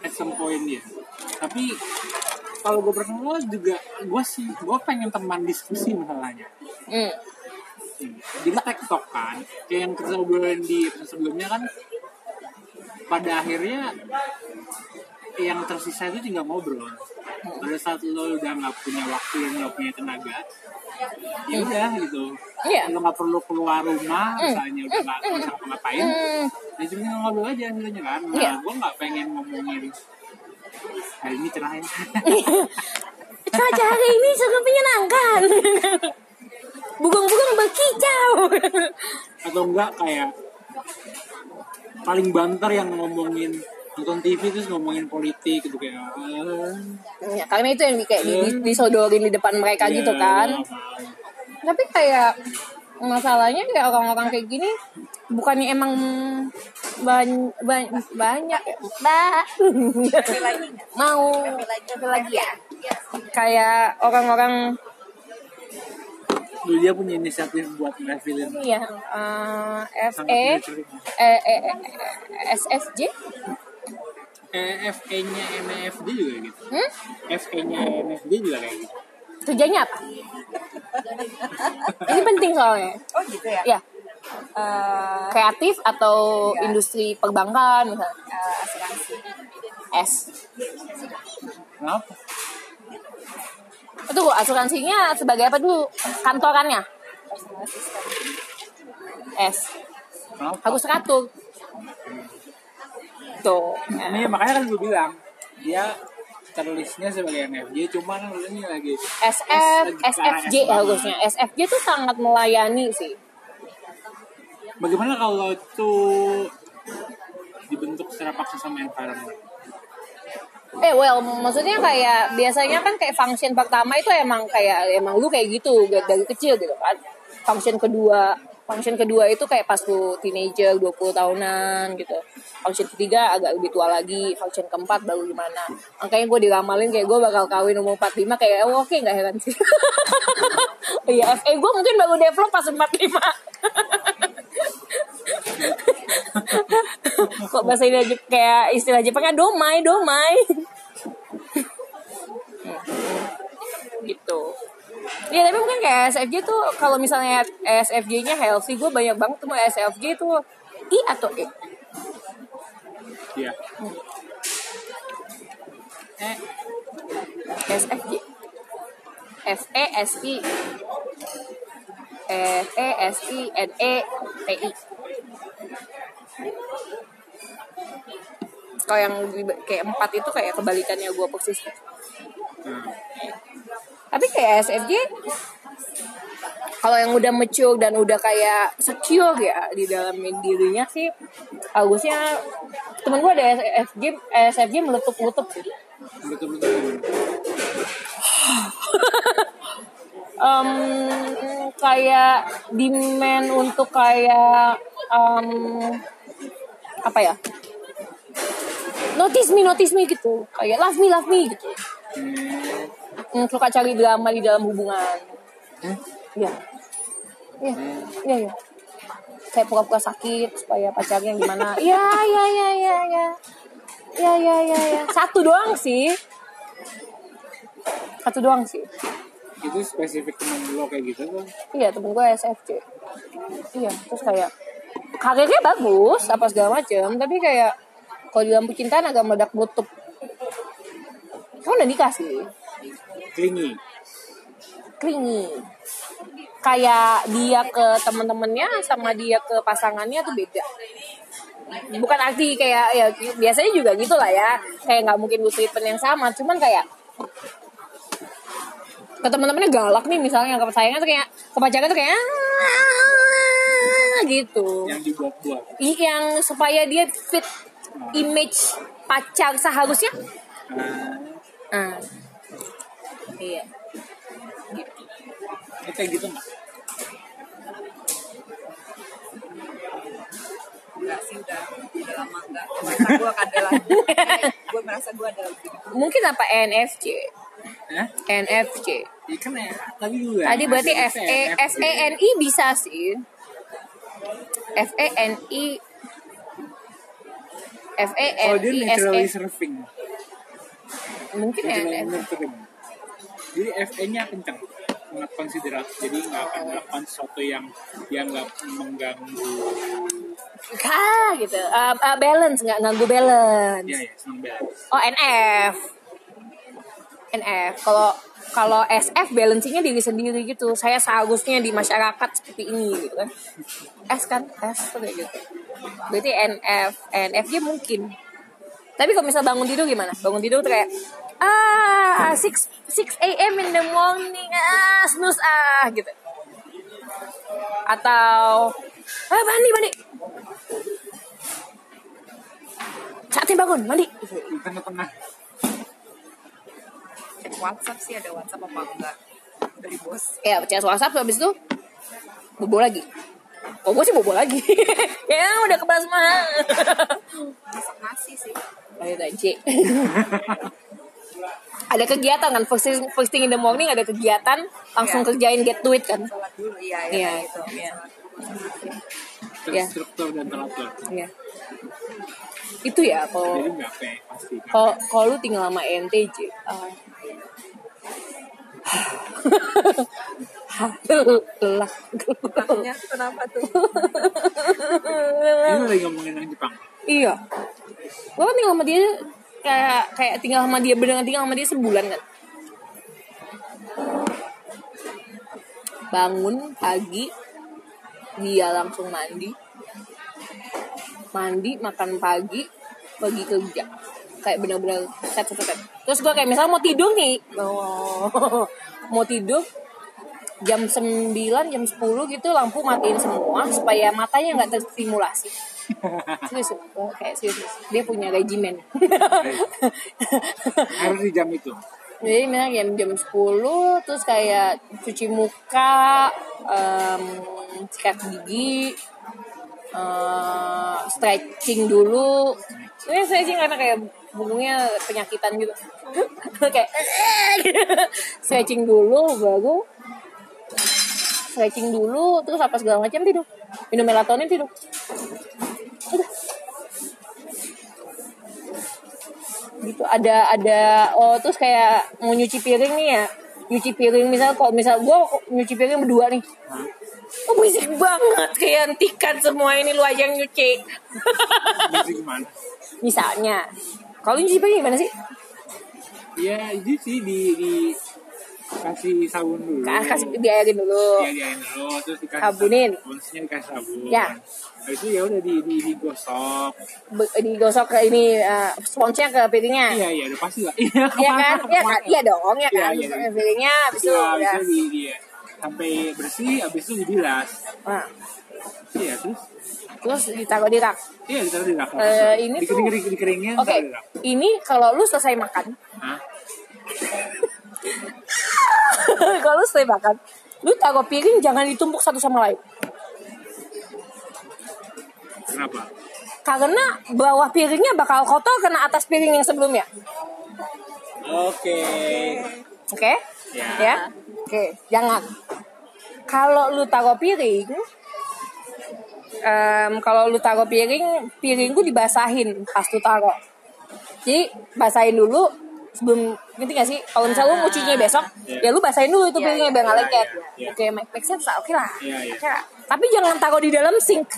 at some point ya. Tapi kalau gue pernah juga, gue sih, gue pengen teman diskusi masalahnya. hmm. Jadi tektok kan, kayak yang kita obrolin di episode sebelumnya kan, pada akhirnya yang tersisa itu tinggal ngobrol. Pada saat lo udah nggak punya waktu dan nggak punya tenaga, ya udah gitu. Iya. Lo nggak perlu keluar rumah, misalnya udah nggak bisa ngapain, Hmm. ya cuma ngobrol aja sebenarnya kan. Nah, Iya. gue nggak pengen ngomongin hari ini cerahin. Cuaca hari ini sangat menyenangkan. Bugong-bugong berkicau. atau enggak kayak paling banter yang ngomongin nonton TV terus ngomongin politik gitu kayak eh, ya, karena itu yang di, kayak di- di- disodorin di depan mereka ya, gitu kan. mau. Tapi kayak masalahnya kayak orang-orang kayak gini bukannya emang ban- ban- banyak ya? Ba- mau lagi ya kayak orang-orang Dulu dia punya inisiatif buat ngefilin ini ya eh, sangat FE menarik. eh, eh, eh, SFJ eh, FE-nya MFD juga gitu hmm? FE-nya MFD juga kayak gitu kerjanya apa? Ini penting soalnya. Oh gitu ya? Ya, Eh, kreatif atau Ya. industri perbankan misalnya. eh, asuransi. S. kenapa? Itu asuransinya sebagai apa dulu? Kantorannya. S. Harus teratur. Tuh. Ini makanya kan gue bilang dia terlisnya sebagai MFD cuman ini lagi SF, SFJ harusnya. SFJ tuh sangat melayani sih. Bagaimana kalau itu dibentuk secara paksa sama environment? Eh well, maksudnya kayak biasanya kan kayak function pertama itu emang kayak emang lu kayak gitu dari kecil gitu kan. Function kedua, function kedua itu kayak pas lu teenager 20 tahunan gitu. Function ketiga agak lebih tua lagi, function keempat baru gimana. Makanya gue diramalin kayak gue bakal kawin umur 45 kayak oh, oke nggak heran sih. Iya, FA gue mungkin baru develop pas 45. Kok bahasa ini aja kayak istilah Jepangnya domai, domai. gitu. Iya tapi mungkin kayak SFJ tuh kalau misalnya SFJ-nya healthy gue banyak banget tuh SFJ tuh I atau E. Iya. Eh, SFJ. F E S I F E S I N E T I. Kalau yang kayak empat itu kayak kebalikannya gue persis. Nah, Tapi kayak SFJ kalau yang udah mature dan udah kayak secure ya di dalam dirinya sih harusnya temen gue ada SFJ SFJ meletup-letup sih. betul-betul gimana? Em, kayak demand untuk kayak em, apa ya notice me notice me gitu kayak love me love me gitu Hmm, suka cari drama di dalam hubungan Hmm? Iya. Iya. Iya, iya. Kayak pura-pura sakit supaya pacarnya gimana. Iya, iya, iya, iya, iya. Iya, iya, iya, iya. Satu doang sih. Satu doang sih. itu spesifik teman lo kayak gitu kan? Iya, temen gue SFC. Iya, terus kayak karirnya bagus, apa segala macem, tapi kayak kalau di dalam percintaan agak meledak meletup. Kan udah nikah sih. Clingy. clingy kayak dia ke teman-temannya sama dia ke pasangannya tuh beda bukan arti kayak ya biasanya juga gitu lah ya kayak nggak mungkin gue treatment yang sama cuman kayak ke teman-temannya galak nih misalnya ke pasangannya tuh kayak ke pacarnya tuh kayak "Ah, gitu. Yang dibuat-buat. Yang supaya dia fit image pacar seharusnya. Ah, Ah. Iya. itu kayak gitu nggak? Enggak sih udah udah lama enggak. Merasa gue adalah gue merasa gue adalah gitu. Mungkin apa NFC? Hah? NFC. Ya kan ya, tadi juga. Tadi berarti masih F E F E N I. F E N I F E Oh dia S naturally E surfing. mungkin ya Naturally NF. nurturing. Jadi FE-nya kencang. Sangat konsiderat. Jadi nggak akan melakukan sesuatu yang yang nggak mengganggu. Kah gitu. Uh, uh, balance nggak ganggu balance. Ya ya, senang balance. Oh NF. NF. Kalau kalau SF balancingnya diri sendiri gitu. Saya seharusnya di masyarakat seperti ini gitu kan. S kan S kayak gitu. Berarti NF, NFJ mungkin. Tapi kalau misal bangun tidur gimana? Bangun tidur tuh kayak ah 6 6 a.m. in the morning ah snooze ah gitu. Atau ah mandi mandi. Saatnya bangun mandi. Di tengah-tengah. Cek WhatsApp sih ada WhatsApp apa enggak dari bos. ya percaya WhatsApp habis itu bobo lagi oh gue sih bobo lagi ya udah kebal semua Masak nasi sih. ayo aja ada kegiatan kan first thing, first thing in the morning ada kegiatan langsung Iya. kerjain get to it kan Sholat dulu iya Iya, iya gitu. iya. Terstruktur Ya. dan teratur. Iya. itu ya kalau kalau kalau lu tinggal sama NTJ ah. Lelah Makanya kenapa tuh? Ini lagi ngomongin yang Jepang. Iya. Gue kan tinggal sama dia kayak kayak tinggal sama dia beneran tinggal sama dia sebulan kan. Bangun pagi dia langsung mandi. Mandi, makan pagi, pergi kerja. Kayak bener-bener set set set. Terus gue kayak misalnya mau tidur nih. Oh, mau tidur jam 9, jam 10 gitu lampu matiin semua supaya matanya nggak terstimulasi serius oh, kayak serius dia punya regimen Harus di jam itu. jadi misalnya jam jam 10 terus kayak cuci muka em, sikat gigi eh, stretching dulu ini stretching karena kayak punggungnya penyakitan gitu. Kayak stretching dulu baru stretching dulu terus apa segala macam tidur. Minum melatonin tidur. Udah. Gitu ada ada oh terus kayak mau nyuci piring nih ya. Nyuci piring misal kok misal gua nyuci piring berdua nih. Oh berisik banget kayak hentikan semua ini lu aja yang nyuci. Misalnya kalau nyuci piring gimana sih Ya itu sih di di kasih sabun dulu. Ka- kasih diairin dulu Iya diain dulu terus dikasih Sabunin. sabun, terusnya dikasih sabun. Ya. Habis itu ya udah di, di digosok. Be- digosok ke ini uh, sponsnya ke piringnya Iya iya udah pasti lah. Iya Iya kan? Iya kan? Iya dong, ya Iya, kan? iya, iya. Piringnya habis itu Iya, habis ya. itu di, di sampai bersih, habis itu dibilas. Nah, Iya terus terus ditaruh di rak. iya ditaruh di rak. Eh, ini tuh- dikering, dikering, dikeringin Oke, rak. ini kalau lu selesai makan, Hah? kalau lu selesai makan, lu taruh piring jangan ditumpuk satu sama lain. Kenapa? Karena bawah piringnya bakal kotor kena atas piring yang sebelumnya. Oke. Oke? Ya. Ya? Oke, jangan. Kalau lu taruh piring, em, kalau lu taruh piring, piringku dibasahin pas lu taruh. Jadi basahin dulu sebelum ngerti gak sih? Kalau misalnya lu mau cucinya besok, Iya. ya lu basahin dulu itu Iya, piringnya iya, biar nggak iya, lengket. iya. Oke, make, make sense lah. Oke lah. Iya, iya. Oke lah. Tapi jangan taruh di dalam sink.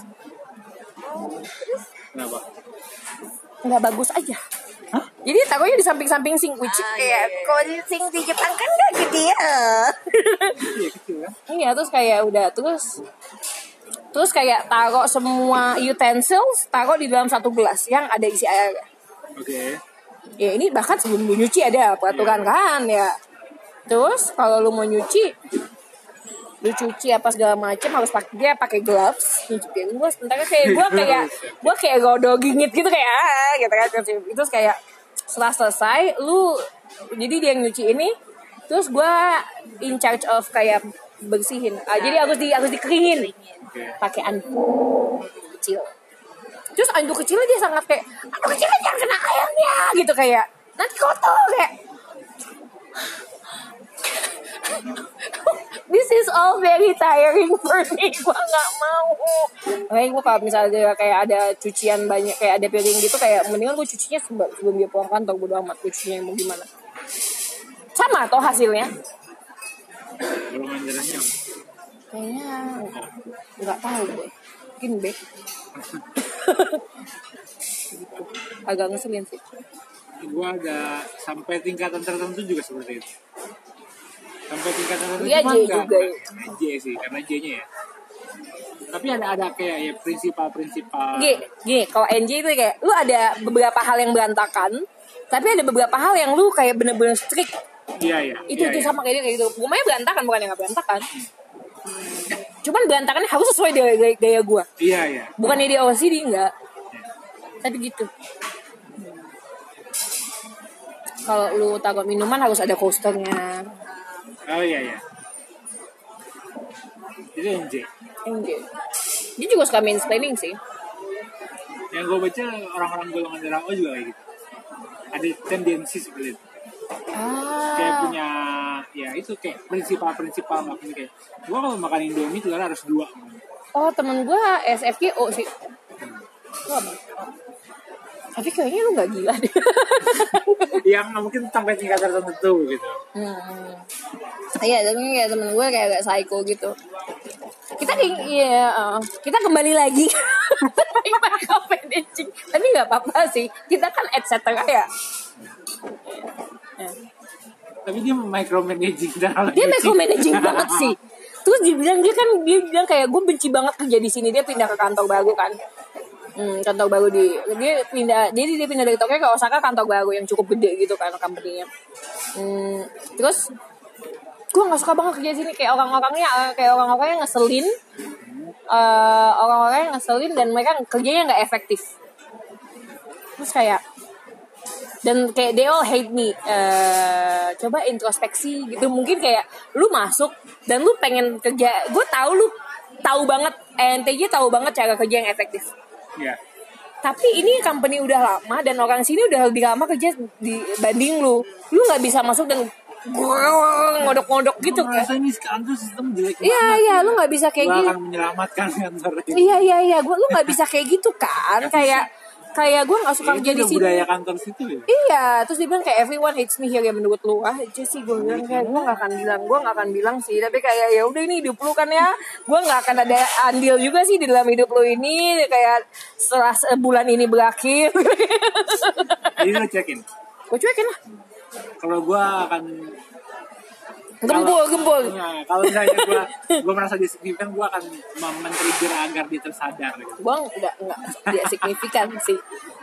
Kenapa? Nggak bagus aja. Jadi taruhnya di samping-samping sink, which Ah, ya, iya, iya. kalau di sink di Jepang kan nggak gede ya. Iya kecil kan? Iya terus kayak udah terus terus kayak taruh semua utensils taruh di dalam satu gelas yang ada isi air. Oke. Ya ini bahkan sebelum lu nyuci ada peraturan kan ya. Terus kalau lu mau nyuci lu cuci apa segala macem harus pakai dia pakai gloves nyuci piring gue sementara kayak gue kayak gue kayak godo gingit gitu kayak ah, gitu kan itu kayak setelah selesai lu jadi dia yang nyuci ini terus gue in charge of kayak bersihin Ah, jadi harus di harus dikeringin Oke. pakai anduk kecil terus anduk kecilnya dia sangat kayak anduk kecilnya jangan kena airnya gitu kayak nanti kotor kayak This is all very tiring for me. Gue nggak mau. Makanya gue kalau misalnya kayak ada cucian banyak, kayak ada piring gitu, kayak mendingan gue cucinya sebelum, sebelum dia pulang kantor. Bodo amat gue cucinya mau gimana. Sama toh hasilnya. Golongan darahnya. Kayaknya nggak tahu gue. Mungkin B. gitu. Agak ngeselin sih. Gue ada sampai tingkatan tertentu juga seperti itu. Sampai tingkatan tertentu Iya, cuma J nggak- juga ya. J sih, karena J-nya ya. Tapi ada ada kayak ya prinsipal-prinsipal. G, G, kalau NJ itu kayak lu ada beberapa hal yang berantakan, tapi ada beberapa hal yang lu kayak bener-bener strict. Iya iya. Itu iya, itu iya. sama kayak dia kayak gitu. Pokoknya berantakan bukan yang nggak berantakan. Cuman berantakannya harus sesuai gaya, gaya, gaya gue. Iya iya. Bukannya dia OCD enggak. Tapi gitu. Kalau lu taruh minuman harus ada coasternya. Oh iya iya. Itu yang J. NJ. Dia juga suka mansplaining sih. Yang gue baca orang-orang golongan darah O juga kayak gitu. Ada tendensi seperti itu. Kayak Ah. punya ya itu kayak prinsipal-prinsipal maksudnya kayak gue kalau makan Indomie telur harus dua. Oh temen gue SFGO sih. Wah, tapi kayaknya lu gak gila deh. yang mungkin sampai tingkat tertentu gitu. Hmm. Iya, tapi kayak temen gue kayak agak psycho gitu. Kita iya, uh, kita kembali lagi. Tapi nggak apa-apa sih. Kita kan et cetera ya. Ya. Tapi dia micromanaging dan Dia micromanaging banget sih. Terus dia bilang dia kan dia bilang kayak gue benci banget kerja di sini. Dia pindah ke kantor baru kan. Hmm, kantor baru di dia pindah jadi dia pindah dari Tokyo ke Osaka kantor baru yang cukup gede gitu kan company-nya. Hmm, terus gue nggak suka banget kerja di sini kayak orang-orangnya eh, kayak orang-orangnya ngeselin eh orang-orangnya ngeselin dan mereka kerjanya nggak efektif terus kayak dan kayak they all hate me. Eh, coba introspeksi gitu. Mungkin kayak lu masuk dan lu pengen kerja. Gue tahu lu tahu banget. NTJ tahu banget cara kerja yang efektif. Ya. tapi ini company udah lama dan orang sini udah lebih lama kerja dibanding lu. Lu nggak bisa masuk dan ngodok-ngodok gitu kan ini kantor sistem jelek iya iya lu nggak bisa kayak gitu akan menyelamatkan kantor iya iya iya. Gue lu nggak bisa kayak gitu kan? Kayak kayak gue nggak suka Ya, kerja itu di sini budaya kantor situ ya. Iya, terus dia bilang kayak everyone hates me here ya menurut lu. Ah, aja sih gue bilang kayak gue gak akan bilang, gue gak akan bilang sih. Tapi kayak ya udah ini hidup lu kan ya. Gue gak akan ada andil juga sih di dalam hidup lu ini. Kayak setelah sebulan ini berakhir. Jadi lo cekin. gue cuekin lah. Kalau gue akan Gembul, gembul. Nah, kalau misalnya gue gue merasa disignifikan, gue akan men-trigger agar dia tersadar. Gitu. Gue nggak nggak tidak signifikan sih.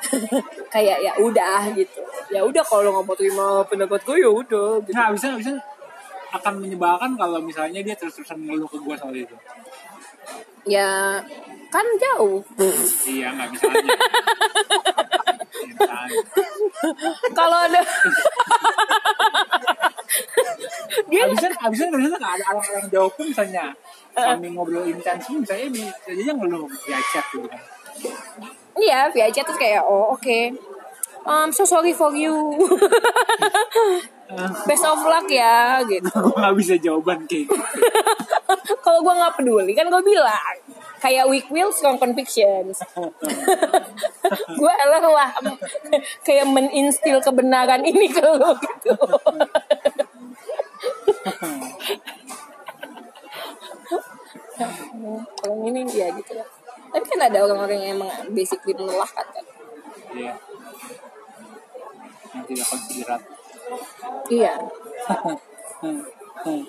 kayak ya udah gitu. Ya udah kalau nggak mau terima pendapat gue ya udah. Gitu. Nah, bisa bisa akan menyebalkan kalau misalnya dia terus-terusan ngeluh ke gue soal itu. Ya kan jauh. Iya, nggak bisa. Iya, kalau ada dia Abisnya, abisnya ternyata nggak ada orang-orang jauh pun misalnya kami ngobrol intens pun misalnya bisa aja ngeluh via chat gitu kan. Iya, via chat terus kayak oh oke. I'm so sorry for you. Best of luck ya gitu. gue nggak bisa jawaban kayak gitu. Kalau gue nggak peduli kan gue bilang kayak weak will strong convictions. gue lah kayak meninstil kebenaran ini ke lo gitu. Kalau ini ya gitu lah. Tapi kan ada orang-orang yang emang basically melelahkan kan. Iya. Yang tidak konsiderat. Iya. Hmm, hmm.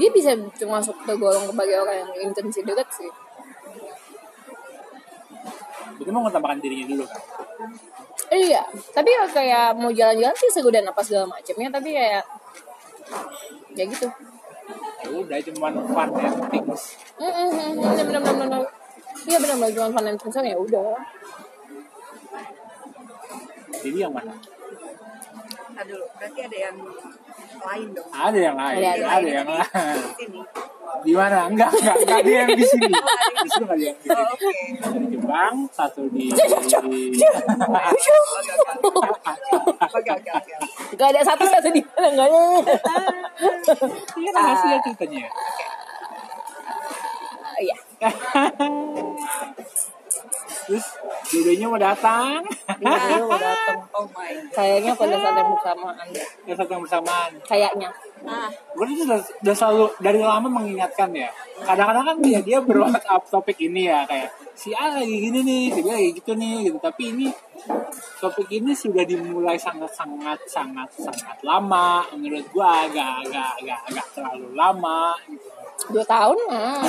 Dia bisa masuk ke golong sebagai orang yang inconsiderate sih. Itu mau ngetambahkan dirinya dulu kan. Iya, tapi ya kayak mau jalan-jalan sih seru dan apa segala macamnya, tapi kayak ya gitu. udah cuman fun and things Mm, mm, mm, bener bener bener bener. Iya bener bener cuma fun and friends ya udah. jadi yang mana Aduh, berarti ada yang lain dong. ada yang lain Ada, ada, ada. yang lain Di mana enggak enggak enggak ada yang di sini di sini ada yang di Jepang satu di Oke, oke, oke. Gak ada satu satu di mana nggak ada. Iya kan hasil ceritanya. Iya. Terus jodohnya mau datang. Iya, udah datang. Oh my god. Kayaknya pada saat yang bersamaan. Dan satu yang bersamaan. Kayaknya. Ah, Gue tuh udah, udah selalu dari lama mengingatkan ya. Kadang-kadang kan dia dia ber up topik ini ya kayak si A lagi gini nih, si B lagi gitu nih gitu. Tapi ini topik ini sudah dimulai sangat-sangat sangat sangat lama. Menurut gua agak agak agak agak terlalu lama. Gitu. Dua tahun mah.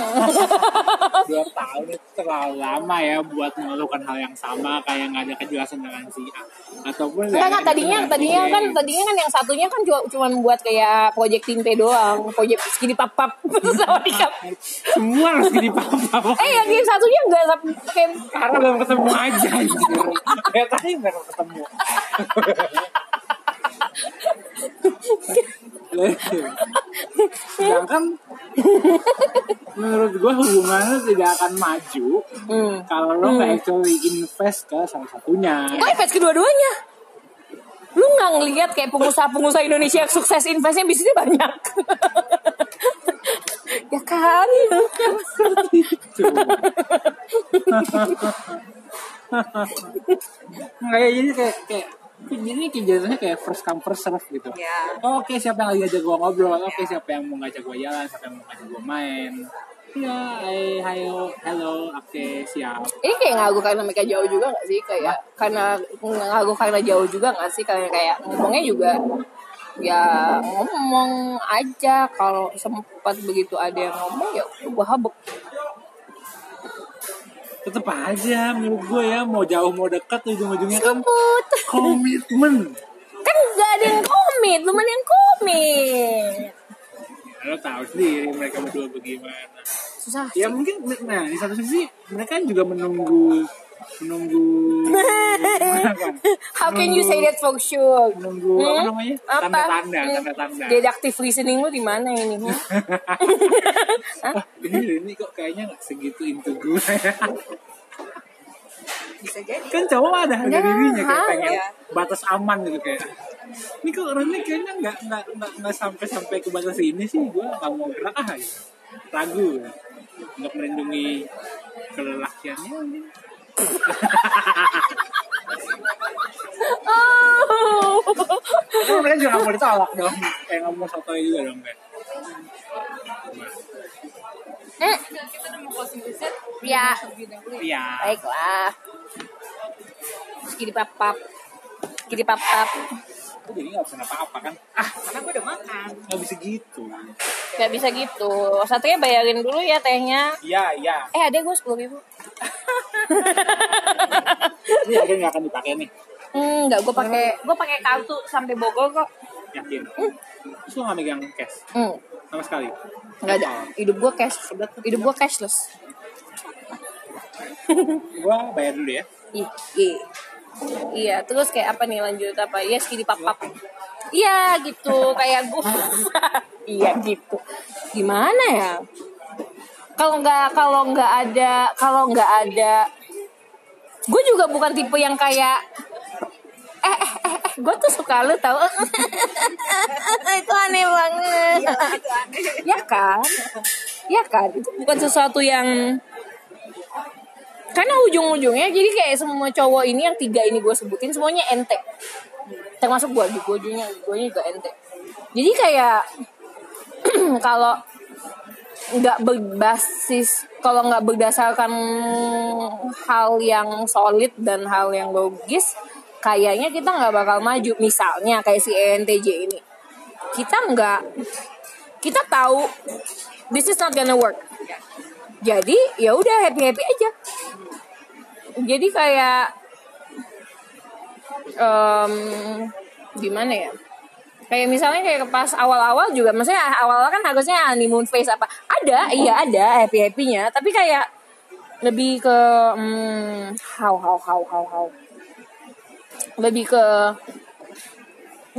dua tahun itu terlalu lama ya buat melakukan hal yang sama kayak nggak ada kejelasan dengan si A ataupun Enggak, enggak, tadinya tadinya kan tadinya kan yang satunya kan cuma cuman buat kayak project tim P doang, project skidi papap sama dikap. semua harus jadi papa Eh yang satunya enggak sampai kayak karena belum ketemu aja. kayak tadi baru ketemu sedangkan menurut gua hubungannya tidak akan maju hmm. kalau lo nggak actually invest ke salah satunya Gue invest kedua-duanya. Lu nggak ngelihat kayak pengusaha-pengusaha Indonesia yang sukses investnya bisnisnya banyak. ya kan? ya jadi kayak kayak jadi kayak kayak first come first serve gitu. ya. Oh, Oke siapa yang lagi ajak gua ngobrol, oke siapa yang mau ngajak gua jalan, siapa yang mau ngajak gua main. Ya, hai, hayo, hello, oke siap. Ini kayak ngaku karena mereka jauh juga gak sih? Kayak karena ngaku karena jauh juga gak sih? Kayak kayak ngomongnya juga ya ngomong aja kalau sempat begitu ada yang ngomong ya gua habek. Tetep aja menurut gua ya mau jauh mau dekat ujung-ujungnya kan komitmen. kan gak ada yang komit, lu yang komit. Lo tahu sendiri mereka berdua bagaimana. Susah Ya sih. mungkin, nah di satu sisi mereka juga menunggu menunggu apa? How can you say that for sure? menunggu apa Hmm? namanya Apa? tanda-tanda Hmm. tanda-tanda Deductive reasoning lu di mana ini? Hmm? oh, ini ini kok kayaknya nggak segitu into gue Bisa jadi. kan cowok ada harga Ya, dirinya kayak pengen ya. batas aman gitu kayak ini kok orangnya kayaknya nggak nggak nggak nggak sampai sampai ke batas ini sih gue nggak mau gerak ah gitu. ragu untuk melindungi kelelakiannya Oh. Tapi mereka juga nggak mau ditolak dong kayak nggak mau sotoy juga dong kayak Hmm. Ya, iya baiklah. Kiri papap. Kiri papap. Aku jadi nggak pernah apa-apa kan ah Karena gue udah makan. nggak bisa gitu Gak bisa gitu. Satunya bayarin dulu ya tehnya. iya iya Eh ada gue sepuluh ribu. ini harga nggak akan dipakai nih Hmm, enggak gue pakai gue pakai kartu sampai Bogor kok. yakin terus lo nggak megang cash Hmm, sama sekali enggak ada. Hidup gue cash. Hidup gue cashless. gua bayar dulu ya ih. Iya, terus kayak apa nih lanjut apa? Iya, skidi papap. Iya gitu, kayak gue. iya gitu. Gimana ya? Kalau nggak kalau nggak ada kalau nggak ada, gue juga bukan tipe yang kayak eh eh eh, eh gue tuh suka lu tau itu aneh banget Iya, itu aneh. ya kan ya kan itu bukan sesuatu yang karena ujung-ujungnya jadi kayak semua cowok ini yang tiga ini gue sebutin semuanya ente. Termasuk gue juga gue juga ente. Jadi kayak kalau nggak berbasis kalau nggak berdasarkan hal yang solid dan hal yang logis kayaknya kita nggak bakal maju. Misalnya kayak si ENTJ ini. Kita nggak kita tahu this is not gonna work jadi ya udah happy happy aja. Jadi kayak em, gimana ya? Kayak misalnya kayak pas awal-awal juga maksudnya awal-awal kan harusnya honeymoon phase apa? Ada iya ada happy happynya tapi kayak lebih ke hmm, how how how how how? Lebih ke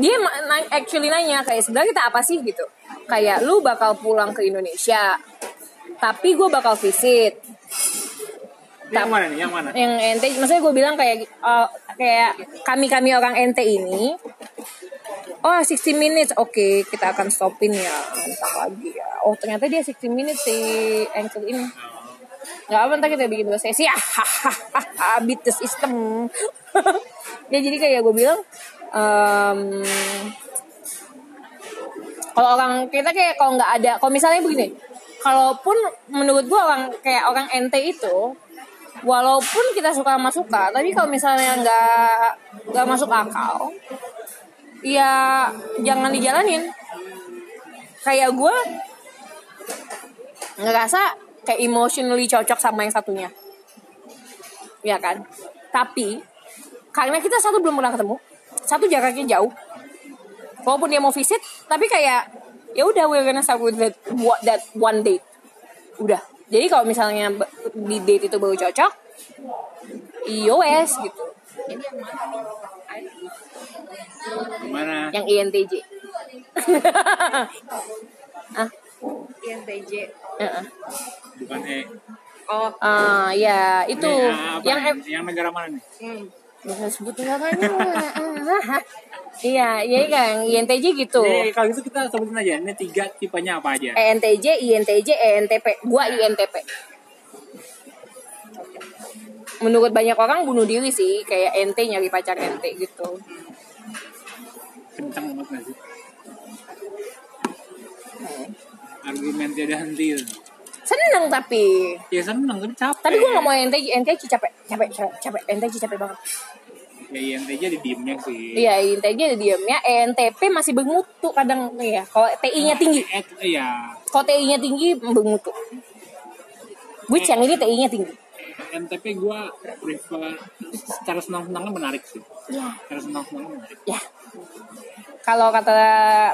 dia actually nanya kayak sebenarnya kita apa sih? gitu. Kayak lu bakal pulang ke Indonesia tapi gue bakal visit. Yang mana nih? Yang mana? yang ente maksudnya gue bilang kayak eh, kayak kami kami orang ente ini oh 60 minutes. Oke kita akan stopin ya. Entah lagi ya. Oh ternyata dia 60 minutes si Angel ini. Nggak apa ntar kita bikin dua sesi. Ah hahaha beat the system ya jadi kayak gue bilang em, kalau orang kita kayak kalau nggak ada kalau misalnya begini kalaupun menurut gue orang kayak orang ente itu walaupun kita suka sama suka tapi kalau misalnya nggak nggak masuk akal ya jangan dijalanin. Kayak gue ngerasa kayak emotionally cocok sama yang satunya. Ya kan? Tapi karena kita satu belum pernah ketemu satu jaraknya jauh walaupun dia mau visit tapi kayak ya udah we're gonna start with that, what- that one date udah jadi kalau misalnya di date itu baru cocok iOS gitu Ini yang mana nih? Yang INTJ ah INTJ. heeh. Bukan E. Oh, ah ya itu ah, apa yang yang negara mana nih? hmm. Jangan sebut namanya. Iya, iya kan INTJ gitu. Jadi kalau gitu kita sebutin aja. Ini tiga tipenya apa aja? ENTJ, INTJ, ENTP. Gua INTP. Menurut banyak orang bunuh diri sih, kayak NT nyari pacar NT gitu. Kencang banget gak sih? Argumen henti. Seneng tapi. Ya seneng tapi capek. Tapi gua nggak mau NTJ, NTJ capek, capek, capek, capek, NTJ capek banget. Ya INTJ di diemnya sih. Iya, INTJ ada diamnya, ENTP masih bermutu kadang ya. Kalau TI-nya tinggi, iya. kalau TI-nya tinggi bermutu. Which yang ini TI-nya tinggi. NTP gue prefer secara senang-senangnya menarik sih. Iya. Secara senang-senangnya menarik. ya kalau kata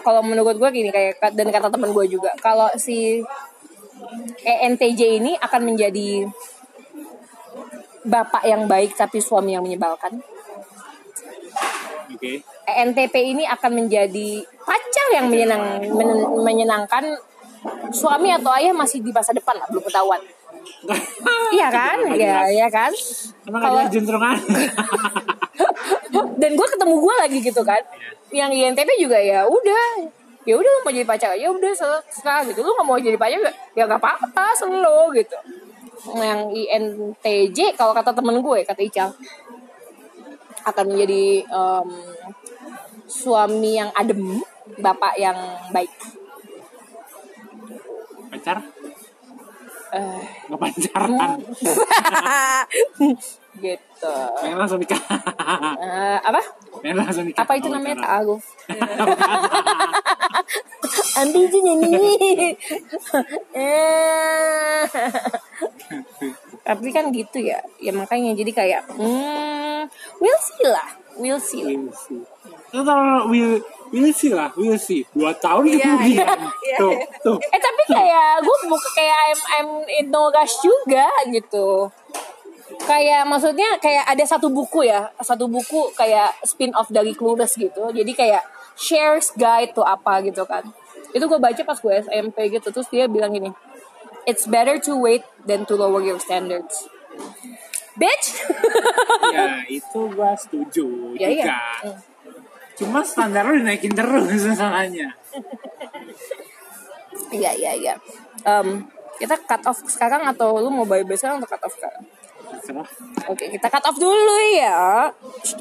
kalau menurut gue gini kayak dan kata teman gue juga kalau si ENTJ ini akan menjadi bapak yang baik tapi suami yang menyebalkan. Oke. ENTP ini akan menjadi pacar yang menyenang men- menyenangkan suami atau ayah masih di masa depan lah belum ketahuan. Iya kan? Ya ya kan? Emang Kalau- ada juntrungan? dan gue ketemu gue lagi gitu kan. Yang INTP juga ya udah ya udah lu mau jadi pacar ya udah serah gitu lu nggak mau jadi pacar ya ya gak apa-apa selalu gitu yang INTJ kalau kata temen gue kata Ical akan menjadi em, suami yang adem bapak yang baik Pacar? Eh, Gak pacaran. gitu Pengen langsung nikah. Eh, apa Pengen langsung nikah. apa itu namanya pacaran. ta'aruf ambil aja ini Eh. tapi kan gitu ya ya makanya jadi kayak hmm, we'll see lah we'll see lah. We'll see. We'll, we'll see lah, we'll see. Dua tahun Iya, kemudian. iya. Tuh, tuh. eh tapi kayak gue buka kayak I'm, I'm in no rush juga gitu kayak maksudnya kayak ada satu buku ya satu buku kayak spin off dari Clueless gitu jadi kayak shares guide to apa gitu kan itu gue baca pas gue SMP gitu terus dia bilang gini it's better to wait than to lower your standards bitch Ya, itu gua setuju ya juga. iya. Cuma standar lu dinaikin terus masalahnya. iya iya iya Em, kita cut off sekarang atau lu mau bye bye sekarang atau cut off sekarang. Oke kita cut off dulu ya